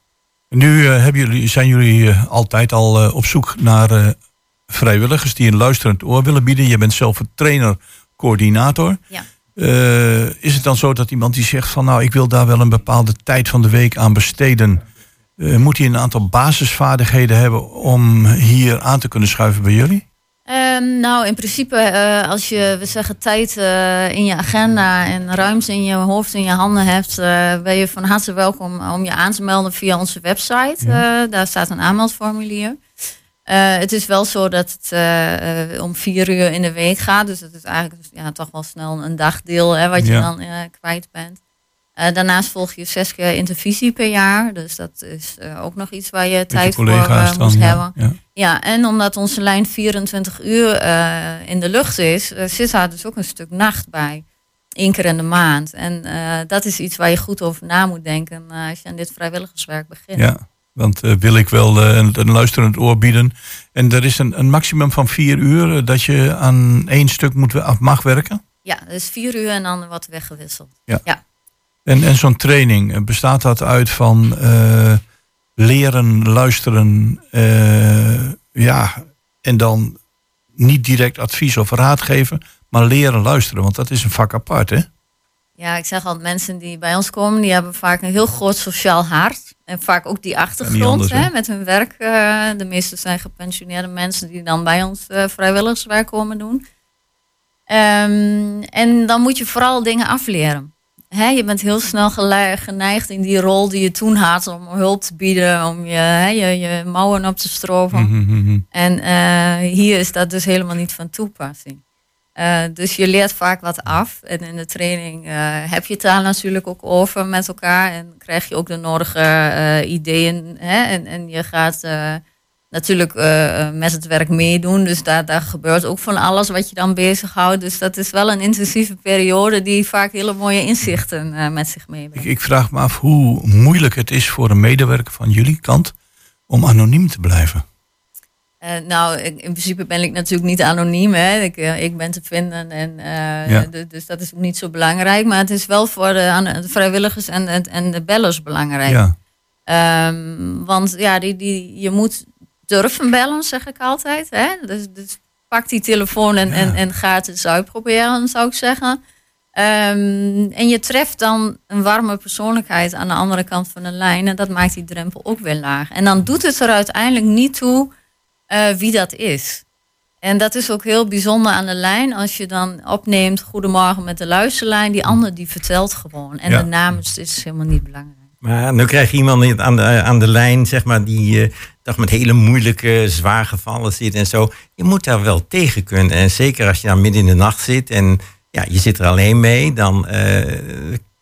Nu eh, hebben jullie, zijn jullie altijd al op zoek naar vrijwilligers die een luisterend oor willen bieden. Je bent zelf een trainer, coördinator. Ja. Eh, is het dan zo dat iemand die zegt van nou ik wil daar wel een bepaalde tijd van de week aan besteden. eh, moet hij een aantal basisvaardigheden hebben om hier aan te kunnen schuiven bij jullie? Ehm, nou, in principe, eh, als je, we zeggen, tijd in je agenda en ruimte in je hoofd en je handen hebt, ben je van harte welkom om je aan te melden via onze website. Daar staat een aanmeldformulier. Eh, het is wel zo dat het eh, eh, om vier uur in de week gaat, dus het is eigenlijk ja, toch wel snel een dagdeel hè, wat je Ja. dan kwijt bent. Daarnaast volg je zes keer intervisie per jaar, dus dat is ook nog iets waar je tijd voor dan? moet ja. hebben. Ja. Ja, en omdat onze lijn 24 uur in de lucht is, zit daar dus ook een stuk nacht bij. Eén keer in de maand. En dat is iets waar je goed over na moet denken als je aan dit vrijwilligerswerk begint. Ja, want eh, wil ik wel eh, een, een luisterend oor bieden. En er is een, een maximum van vier uur eh, dat je aan één stuk moet, af mag werken. Ja, dus vier uur en dan wat weggewisseld. En, en zo'n training, bestaat dat uit van leren, luisteren, ja, en dan niet direct advies of raad geven, maar leren luisteren, want dat is een vak apart, hè? Ja, ik zeg altijd, mensen die bij ons komen, die hebben vaak een heel groot sociaal hart. En vaak ook die achtergrond anders, hè? met hun werk. eh, de meeste zijn gepensioneerde mensen die dan bij ons eh, vrijwilligerswerk komen doen. Ehm, en dan moet je vooral dingen afleren. Hè, je bent heel snel geneigd in die rol die je toen had om hulp te bieden, om je, hè, je, je mouwen op te stroven. Mhm, mhm. En eh, hier is dat dus helemaal niet van toepassing. Eh, dus je leert vaak wat af. En in de training eh, heb je daar natuurlijk ook over met elkaar. En krijg je ook de nodige eh, ideeën. Hè? En, en je gaat natuurlijk met het werk meedoen. Dus daar, daar gebeurt ook van alles wat je dan bezighoudt. Dus dat is wel een intensieve periode die vaak hele mooie inzichten met zich meebrengt. ik vraag me af hoe moeilijk het is voor een medewerker van jullie kant om anoniem te blijven. Eh, nou, in principe ben ik natuurlijk niet anoniem. Hè. Ik, eh, ik ben te vinden en eh, Ja. dus dat is ook niet zo belangrijk. Maar het is wel voor de, vrijwilligers en, en, en de bellers belangrijk. Ja. Ehm, want ja, die, die, je moet durven bellen, zeg ik altijd. Hè? Dus, dus pak die telefoon en, en, en ga het eens uitproberen, zou ik zeggen. Ehm, en je treft dan een warme persoonlijkheid aan de andere kant van de lijn. En dat maakt die drempel ook weer laag. En dan doet het er uiteindelijk niet toe eh, wie dat is. En dat is ook heel bijzonder aan de lijn. Als je dan opneemt, goedemorgen met de luisterlijn. Die ander die vertelt gewoon. En Ja. de naam is, is helemaal niet belangrijk. Maar nu krijg je iemand aan de, aan de lijn, zeg maar, die eh, toch met hele moeilijke, zwaar gevallen zit en zo. Je moet daar wel tegen kunnen. En zeker als je daar midden in de nacht zit en ja, je zit er alleen mee, dan eh,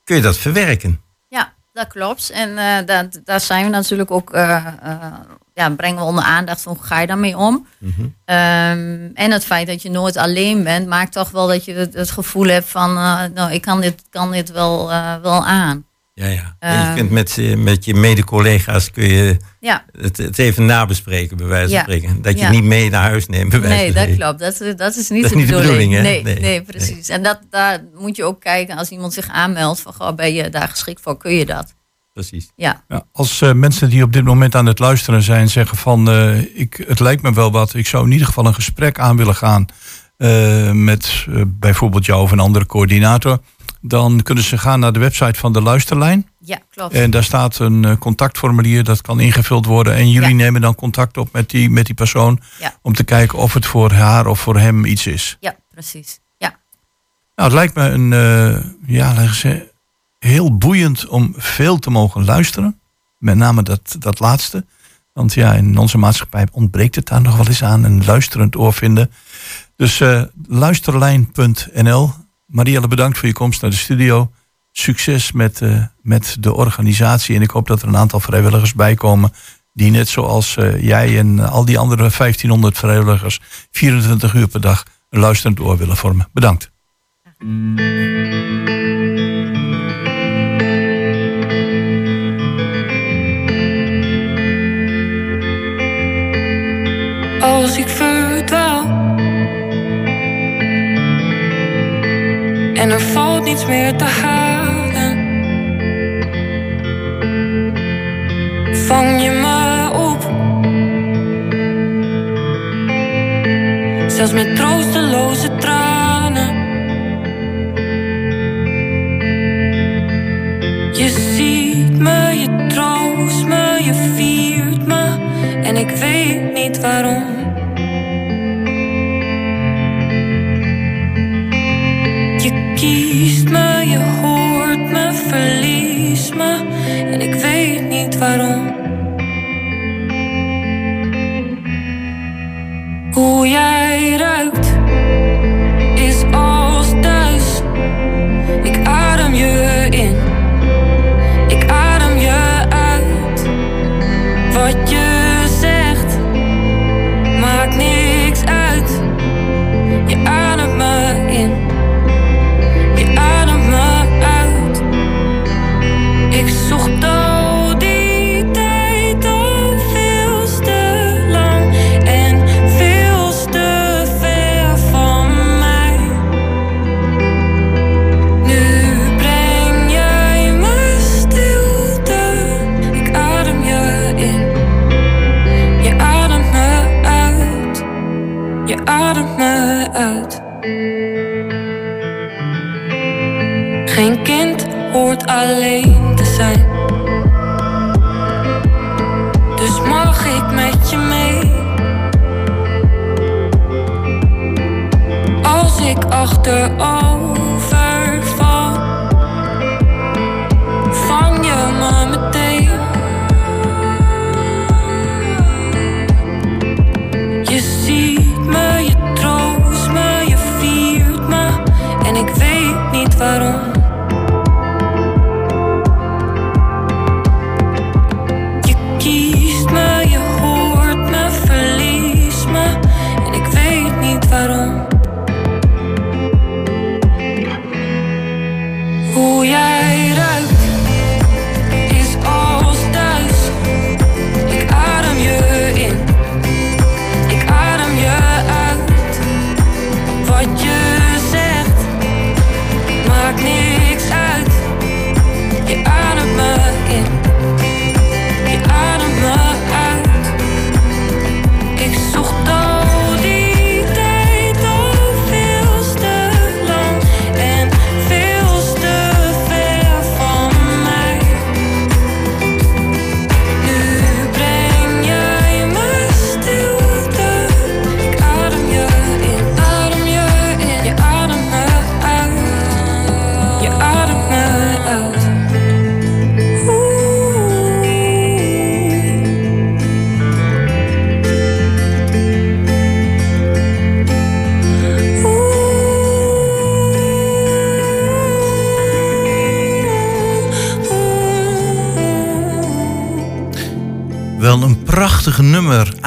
kun je dat verwerken. Ja, dat klopt. En eh, daar, daar zijn we natuurlijk ook, ja, brengen we onder aandacht van hoe ga je daarmee om. Ehm, en het feit dat je nooit alleen bent, maakt toch wel dat je het, het gevoel hebt van, eh, nou, ik kan dit, kan dit wel, eh, wel aan. Ja, ja. En je Ehm. kunt met, eh, met je mede-collega's kun je Ja, het, het even nabespreken, bij wijze van Ja. spreken. Dat je Ja. niet mee naar huis neemt, bij wijze nee, dat klopt. Dat, dat is niet, Dat de, niet de bedoeling. bedoeling, hè? Nee, Nee. nee, precies. En dat, daar moet je ook kijken als iemand zich aanmeldt van, goh, ben je daar geschikt voor, kun je dat? Precies. Ja, Ja, als eh, mensen die op dit moment aan het luisteren zijn zeggen van eh, ik, het lijkt me wel wat, ik zou in ieder geval een gesprek aan willen gaan eh, met bijvoorbeeld jou of een andere coördinator, dan kunnen ze gaan naar de website van de luisterlijn ja klopt. en daar staat een contactformulier dat kan ingevuld worden en jullie Ja. nemen dan contact op met die, met die persoon Ja. om te kijken of het voor haar of voor hem iets is. Ja, precies. Ja, Nou, het lijkt me een, eh, ja, laten we zeggen, heel boeiend om veel te mogen luisteren. Met name dat, dat laatste. Want ja, in onze maatschappij ontbreekt het daar nog wel eens aan. Een luisterend oor vinden. Dus eh, luisterlijn.nl. Marielle, bedankt voor je komst naar de studio. Succes met, eh, met de organisatie. En ik hoop dat er een aantal vrijwilligers bij komen. Die net zoals eh, jij en al die andere 1500 vrijwilligers 24 uur per dag een luisterend oor willen vormen. Bedankt. Als ik verdwaal. En er valt niets meer te halen. Vang je me op. Zelfs met troosteloze tranen. Je ziet me, je troost me, je viert me. En ik weet niet waarom. Weet niet waarom.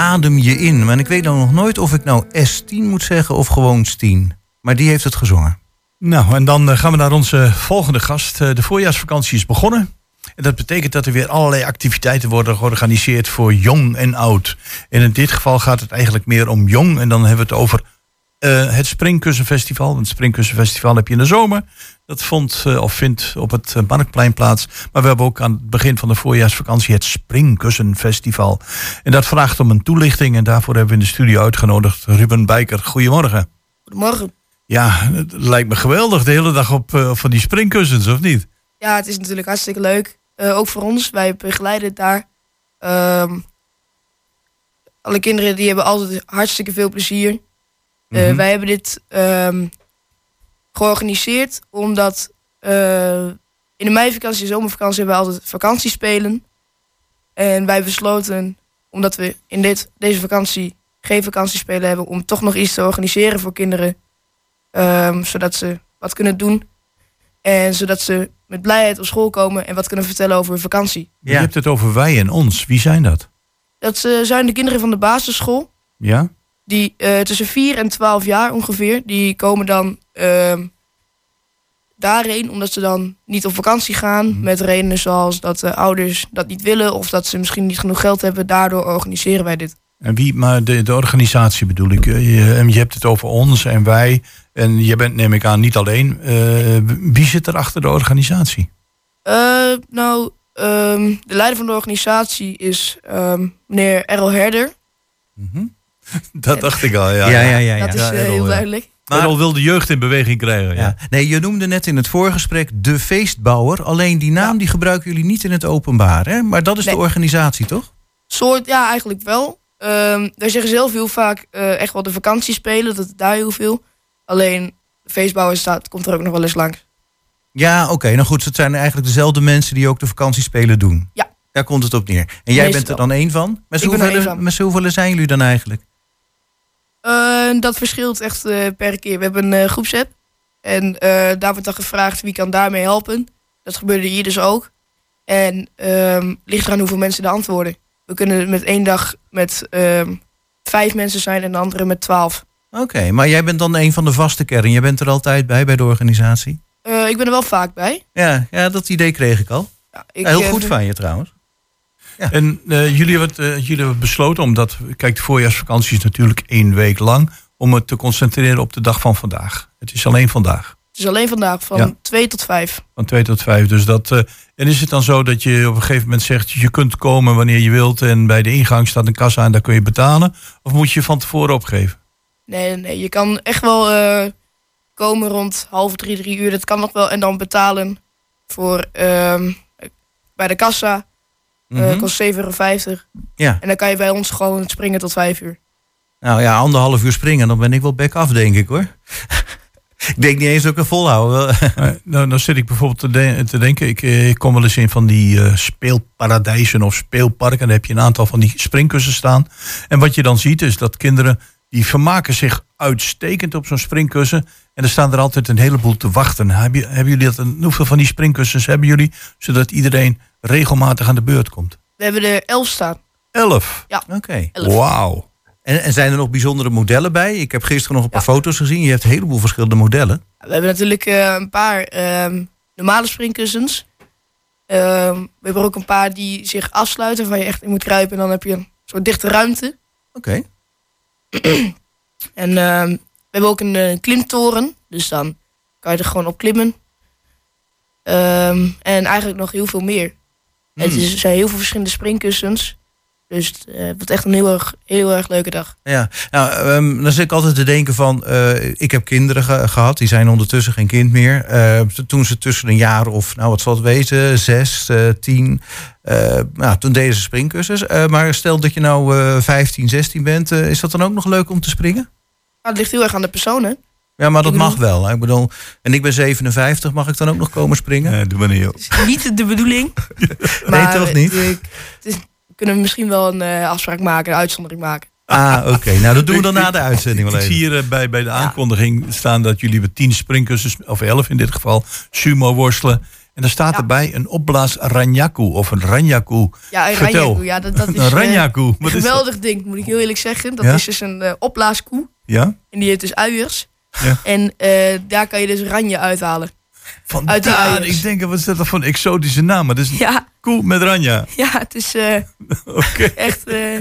Adem je in. Maar ik weet nog nooit of ik nou S10 moet zeggen of gewoon Stien. Maar die heeft het gezongen. Nou, en dan eh, gaan we naar onze volgende gast. Eh, De voorjaarsvakantie is begonnen. En dat betekent dat er weer allerlei activiteiten worden georganiseerd voor jong en oud. En in dit geval gaat het eigenlijk meer om jong. En dan hebben we het over eh, het Springkussenfestival. Want het Springkussenfestival heb je in de zomer. Dat vond eh, of vindt op het eh, Marktplein plaats. Maar we hebben ook aan het begin van de voorjaarsvakantie het Springkussenfestival. En dat vraagt om een toelichting. En daarvoor hebben we in de studio uitgenodigd Ruben Bijker. Goedemorgen. Goedemorgen. Ja, het lijkt me geweldig de hele dag op van die springkussens, of niet? Ja, het is natuurlijk hartstikke leuk. Ook voor ons, wij begeleiden het daar. Ehm, alle kinderen die hebben altijd hartstikke veel plezier. Eh, Mhm. Wij hebben dit ehm, georganiseerd omdat eh, in de meivakantie en zomervakantie hebben we altijd vakantiespelen. En wij besloten, omdat we in dit, deze vakantie geen vakantiespelen hebben, om toch nog iets te organiseren voor kinderen. Ehm, zodat ze wat kunnen doen. En zodat ze met blijheid op school komen en wat kunnen vertellen over hun vakantie. Je hebt het over wij en ons. Wie zijn dat? Dat eh, zijn de kinderen van de basisschool. Ja? Die eh, tussen 4 en 12 jaar ongeveer. Die komen dan ehm, daarheen omdat ze dan niet op vakantie gaan. Met redenen zoals dat de ouders dat niet willen. Of dat ze misschien niet genoeg geld hebben. Daardoor organiseren wij dit. En wie, maar de, de organisatie bedoel ik. Eh, Je, en je hebt het over ons en wij. En je bent, neem ik aan, niet alleen. Eh, wie zit er achter de organisatie? Eh, nou, ehm, de leider van de organisatie is ehm, meneer Errol Herder. (laughs) Dat dacht ik al, ja. Ja, ja, ja. ja. dat is Ja, eh, heel duidelijk. Maar al wil de jeugd in beweging krijgen. Ja. Ja. Nee, je noemde net in het voorgesprek de feestbouwer. Alleen die naam die gebruiken jullie niet in het openbaar. Hè? Maar dat is Nee. de organisatie, toch? Soort, ja, eigenlijk wel. Ehm wij zeggen zelf heel vaak eh, echt wel de vakantie spelen. Dat daar heel veel. Alleen de feestbouwer staat, komt er ook nog wel eens langs. Ja, oké. nou goed, het zijn eigenlijk dezelfde mensen die ook de vakantiespelen doen. Ja. Daar komt het op neer. En jij Meestal. bent er dan één van? Met hoeveel, z'n hoeveel zijn jullie dan eigenlijk? Eh, dat verschilt echt eh, per keer. We hebben een eh, groepsapp. En daar wordt dan gevraagd wie kan daarmee helpen. Dat gebeurde hier dus ook. En ehm ligt eraan hoeveel mensen de antwoorden. We kunnen met één dag met ehm, vijf mensen zijn en de andere met twaalf. Oké, maar jij bent dan een van de vaste kern. Je bent er altijd bij, bij de organisatie? Ik ben er wel vaak bij. Ja, ja dat idee kreeg ik al. Ja, ik, Heel goed van je trouwens. En eh, jullie, hebben, eh, jullie hebben besloten, omdat, kijk, de voorjaarsvakantie is natuurlijk één week lang, om het te concentreren op de dag van vandaag. Het is alleen vandaag, Het is alleen vandaag van Ja. 2 tot 5. van 2 tot 5. Dus dat, eh, en is het dan zo dat je op een gegeven moment zegt, je kunt komen wanneer je wilt en bij de ingang staat een kassa en daar kun je betalen? Of moet je van tevoren opgeven? Nee, nee, je kan echt wel komen rond half drie, drie uur. Dat kan nog wel. En dan betalen voor ehm, bij de kassa. Eh Mhm. kost 7,50 euro. Ja. En dan kan je bij ons gewoon springen tot vijf uur. Nou ja, anderhalf uur springen, dan ben ik wel back af, denk ik hoor. (laughs) ik denk niet eens dat ik het volhouden. (laughs) Nou, dan zit ik bijvoorbeeld te, de- te denken, ik, eh, ik kom wel eens in van die eh, speelparadijzen of speelparken. En daar heb je een aantal van die springkussen staan. En wat je dan ziet is dat kinderen, die vermaken zich uitstekend op zo'n springkussen. En er staan er altijd een heleboel te wachten. Hebben, hebben jullie dat, een- hoeveel van die springkussens hebben jullie? Zodat iedereen regelmatig aan de beurt komt. We hebben er elf staan. Elf. Oké. Elf. Wauw. En, en zijn er nog bijzondere modellen bij? Ik heb gisteren nog een paar Ja. foto's gezien. Je hebt een heleboel verschillende modellen. We hebben natuurlijk eh, een paar ehm, normale springkussens. Ehm, we hebben ook een paar die zich afsluiten, waar je echt in moet kruipen. En dan heb je een soort dichte ruimte. Oké. En ehm, we hebben ook een eh, klimtoren. Dus dan kan je er gewoon op klimmen. En eigenlijk nog heel veel meer. Het is, er zijn heel veel verschillende springkussens. Dus het eh, wordt echt een heel erg, heel erg leuke dag. Ja, nou, ehm, dan zit ik altijd te denken van, eh, ik heb kinderen ge- gehad, die zijn ondertussen geen kind meer. Eh, toen ze tussen een jaar of, nou wat zal het weten, zes, eh, tien, eh, nou, toen deden ze springkussens. Eh, maar stel dat je nou eh 15, 16 bent, eh, is dat dan ook nog leuk om te springen? Maar het ligt heel erg aan de persoon, hè? Ja, maar dat mag wel. hè. Ik bedoel, en ik ben 57, mag ik dan ook nog komen springen? Eh, doe maar niet, joh. De bedoeling. (laughs) Nee, toch niet? het is, we kunnen misschien wel een eh, afspraak maken, een uitzondering maken. Ah, oké. Nou, dat doen we (laughs) dan na de uitzending wel Ik zie hier eh, bij, bij de aankondiging staan dat jullie met tien springkussens, of elf in dit geval, sumo worstelen. En dan staat Ja. erbij een opblaas ranjaku of een ranjaku. Ja, een Vertel. ranjaku. Ja, dat, dat (laughs) is Een eh, ranjaku. een Wat is dat? geweldig ding, moet ik heel eerlijk zeggen. Dat Ja? is dus een eh, opblaaskoe. Ja? En die heeft dus uiers. Ja. En eh, daar kan je dus ranje uithalen. Uit die Vandaar, uiers. ik denk, wat is dat voor een exotische naam? Maar dat is Ja, koe met ranja. ja het is eh, (laughs) echt... eh,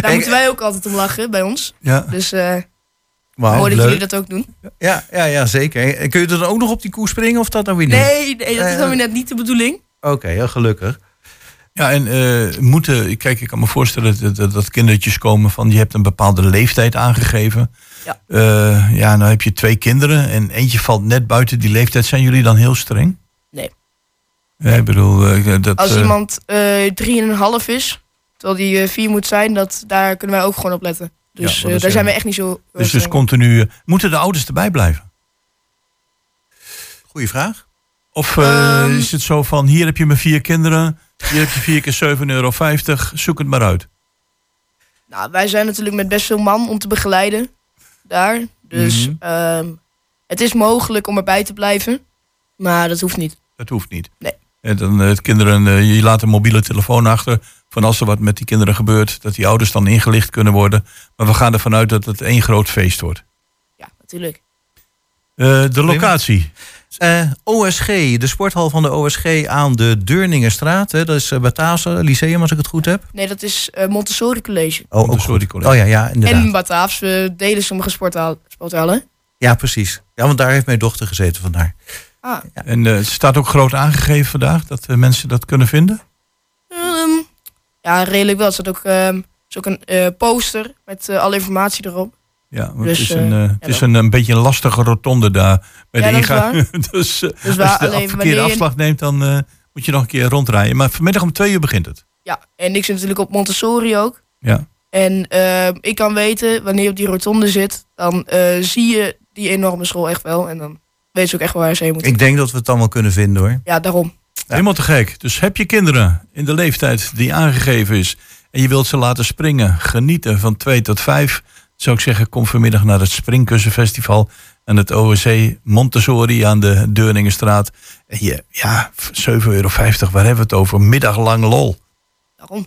daar (laughs) moeten wij ook altijd om lachen bij ons. Ja. Dus Wauw, mooi dat jullie dat ook doen. Ja, ja, ja, zeker. En kun je er dan ook nog op die koe springen of dat dan weer niet? Nee, nee dat is dan weer net niet de bedoeling. Oké, heel gelukkig. Ja, en eh, moeten, kijk, ik kan me voorstellen dat, dat, dat kindertjes komen van, je hebt een bepaalde leeftijd aangegeven. Ja. Eh, ja, nou heb je twee kinderen en eentje valt net buiten die leeftijd. Zijn jullie dan heel streng? Nee. Ja, ik bedoel, eh, dat... Als eh, iemand eh drieënhalf is, terwijl die vier moet zijn, dat, daar kunnen wij ook gewoon op letten. Dus eh, daar zijn we echt niet zo... Dus, dus continu... moeten de ouders erbij blijven? Goeie vraag. Of eh, Ehm. is het zo van, hier heb je mijn vier kinderen, hier heb je vier keer 7,50 euro, zoek het maar uit. Nou, wij zijn natuurlijk met best veel man om te begeleiden daar. Dus Mhm. ehm, het is mogelijk om erbij te blijven, maar dat hoeft niet. Dat hoeft niet. Nee. En dan eh, het kinderen, eh, je laat een mobiele telefoon achter. Van als er wat met die kinderen gebeurt, dat die ouders dan ingelicht kunnen worden. Maar we gaan ervan uit dat het één groot feest wordt. Ja, natuurlijk. Eh, de locatie. Eh, OSG, de sporthal van de OSG aan de Deurningenstraat. Hè, dat is uh, Bataafse Lyceum, als ik het goed heb. Nee, dat is eh, Montessori College. Oh, Montessori. College. Oh ja, ja, inderdaad. En Bataafs, we delen sommige sporthal- sporthallen. Ja, precies. Ja, want daar heeft mijn dochter gezeten vandaar. Ah, En eh, het staat ook groot aangegeven vandaag, dat eh, mensen dat kunnen vinden. ehm, ja, redelijk wel. Er staat ook, ehm, is ook een eh, poster met eh, alle informatie erop. Ja, Dus, het is, een, eh, eh, het is een, een beetje een lastige rotonde daar bij Ja, de ingang. (laughs) dus eh, Dus waar als je de alleen verkeerde wanneer je- afslag neemt, dan eh, moet je nog een keer rondrijden. Maar vanmiddag om twee uur begint het. Ja, en ik zit natuurlijk op Montessori ook. Ja. En ik kan weten, wanneer je op die rotonde zit, dan eh, zie je die enorme school echt wel. En dan weet ze ook echt wel waar ze heen moeten. Ik denk dat we het dan wel kunnen vinden hoor. Ja, daarom. Helemaal te gek. Dus heb je kinderen in de leeftijd die aangegeven is en je wilt ze laten springen, genieten van 2 tot 5, zou ik zeggen, kom vanmiddag naar het Springkussenfestival aan het OSC Montessori aan de Deurningenstraat. En je, ja, 7,50 euro, waar hebben we het over? Middaglang lol. Daarom.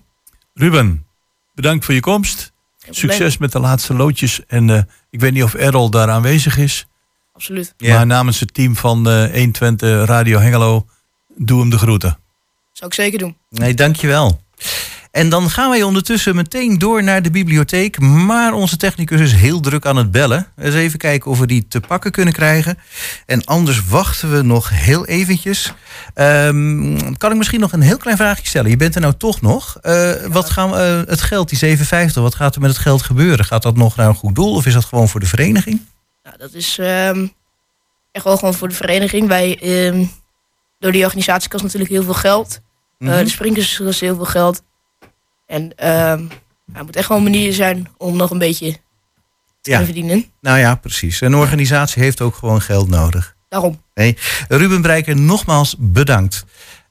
Ruben, bedankt voor je komst. Geen probleem. Succes met de laatste loodjes. En eh, ik weet niet of Errol daar aanwezig is. Absoluut. Ja. Maar namens het team van eh 120 Radio Hengelo, doe hem de groeten. Zou ik zeker doen. Nee, dankjewel. En dan gaan wij ondertussen meteen door naar de bibliotheek. Maar onze technicus is heel druk aan het bellen. Eens even kijken of we die te pakken kunnen krijgen. En anders wachten we nog heel eventjes. Ehm, kan ik misschien nog een heel klein vraagje stellen? Je bent er nou toch nog. Eh, Wat gaan we, eh, het geld, die 750, wat gaat er met het geld gebeuren? Gaat dat nog naar een goed doel of is dat gewoon voor de vereniging? Nou, dat is ehm, echt wel gewoon voor de vereniging. Wij, ehm, door die organisatie kost natuurlijk heel veel geld. Eh, Mhm. de springers kost heel veel geld. En ehm, ja, het moet echt wel een manier zijn om nog een beetje te Ja. verdienen. Nou ja, precies. Een organisatie heeft ook gewoon geld nodig. Daarom. Ruben Breiker, nogmaals bedankt.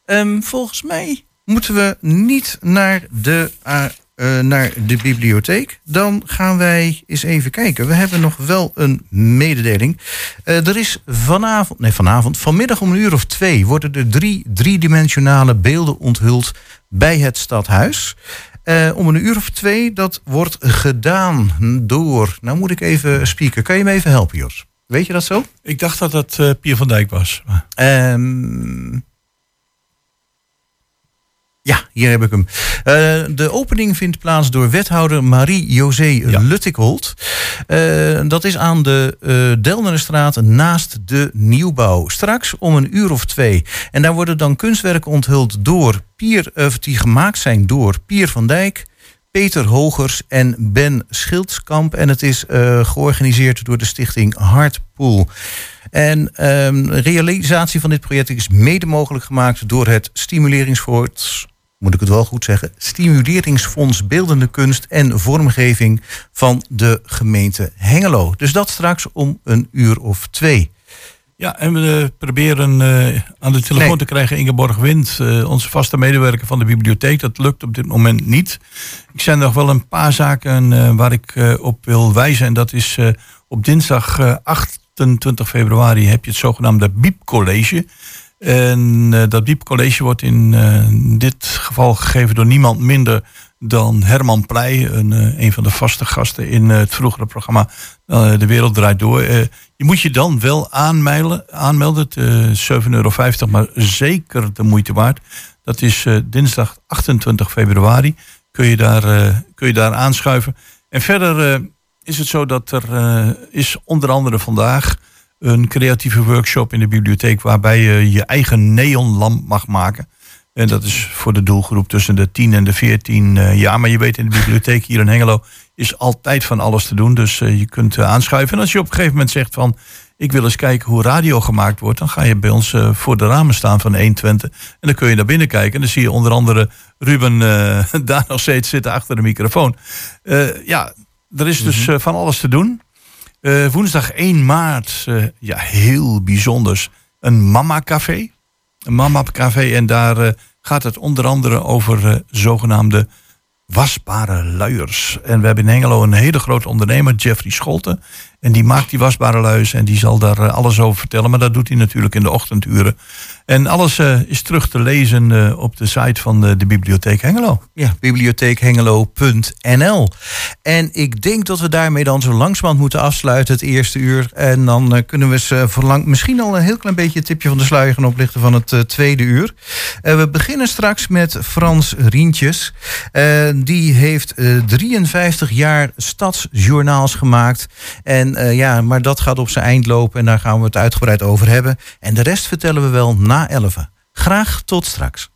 Ehm, volgens mij moeten we niet naar de, eh, eh, naar de bibliotheek. Dan gaan wij eens even kijken. We hebben nog wel een mededeling. Eh, er is vanavond, nee vanavond, vanmiddag om een uur of twee... worden er drie driedimensionale beelden onthuld bij het stadhuis. Eh, om een uur of twee, dat wordt gedaan door... Nou moet ik even spieken. Kan je me even helpen, Jos? Weet je dat zo? Ik dacht dat dat eh Pier van Dijk was. Ehm, ja, hier heb ik hem. Eh, de opening vindt plaats door wethouder Marie-José Ja. Luttikholt. Eh, dat is aan de Delnerenstraat naast de nieuwbouw. Straks om een uur of twee. En daar worden dan kunstwerken onthuld door Pier, of die gemaakt zijn door Pier van Dijk, Peter Hogers en Ben Schildskamp. En het is georganiseerd door de stichting Hartpool. En ehm, realisatie van dit project is mede mogelijk gemaakt door het Stimuleringsfonds, moet ik het wel goed zeggen, Stimuleringsfonds Beeldende Kunst en Vormgeving van de gemeente Hengelo. Dus dat straks om een uur of twee. Ja, en we eh, proberen eh, aan de telefoon Nee. te krijgen Ingeborg Wind, eh, onze vaste medewerker van de bibliotheek. Dat lukt op dit moment niet. Ik zijn nog wel een paar zaken waar ik op wil wijzen. En dat is op dinsdag eh, 28 februari heb je het zogenaamde Biep College. En dat Wiep College wordt in dit geval gegeven door niemand minder dan Herman Pleij, een, eh, een van de vaste gasten in eh, het vroegere programma eh, De Wereld Draait Door. Je moet je dan wel aanmelden, aanmelden het, eh, 7,50 euro, maar zeker de moeite waard. Dat is dinsdag 28 februari. Kun je daar, kun je daar aanschuiven. En verder is het zo dat er is onder andere vandaag een creatieve workshop in de bibliotheek waarbij je je eigen neonlamp mag maken. En dat is voor de doelgroep tussen de 10 en de 14 eh, jaar. Maar je weet, in de bibliotheek hier in Hengelo is altijd van alles te doen. Dus eh, je kunt eh, aanschuiven. En als je op een gegeven moment zegt van... ik wil eens kijken hoe radio gemaakt wordt... dan ga je bij ons voor de ramen staan van 120. En dan kun je naar binnen kijken. En dan zie je onder andere Ruben (laughs) daar nog steeds zitten achter de microfoon. Ja, er is dus eh, van alles te doen. Woensdag 1 maart, ja, heel bijzonders. Een Mama Café. Een Mama Café. En daar eh, gaat het onder andere over eh, zogenaamde wasbare luiers. En we hebben in Hengelo een hele grote ondernemer, Jeffrey Scholten. En die maakt die wasbare luiers en die zal daar eh, alles over vertellen. Maar dat doet hij natuurlijk in de ochtenduren. En alles eh, is terug te lezen eh, op de site van de, de Bibliotheek Hengelo. Ja, bibliotheekhengelo.nl. En ik denk dat we daarmee dan zo langzamerhand moeten afsluiten het eerste uur. En dan kunnen we eh, verlang, misschien al een heel klein beetje het tipje van de sluier gaan oplichten van het tweede uur. We beginnen straks met Frans Rientjes. Die heeft eh, 53 jaar stadsjournaals gemaakt. En eh, ja, maar dat gaat op zijn eind lopen en daar gaan we het uitgebreid over hebben. En de rest vertellen we wel na 11. Graag tot straks.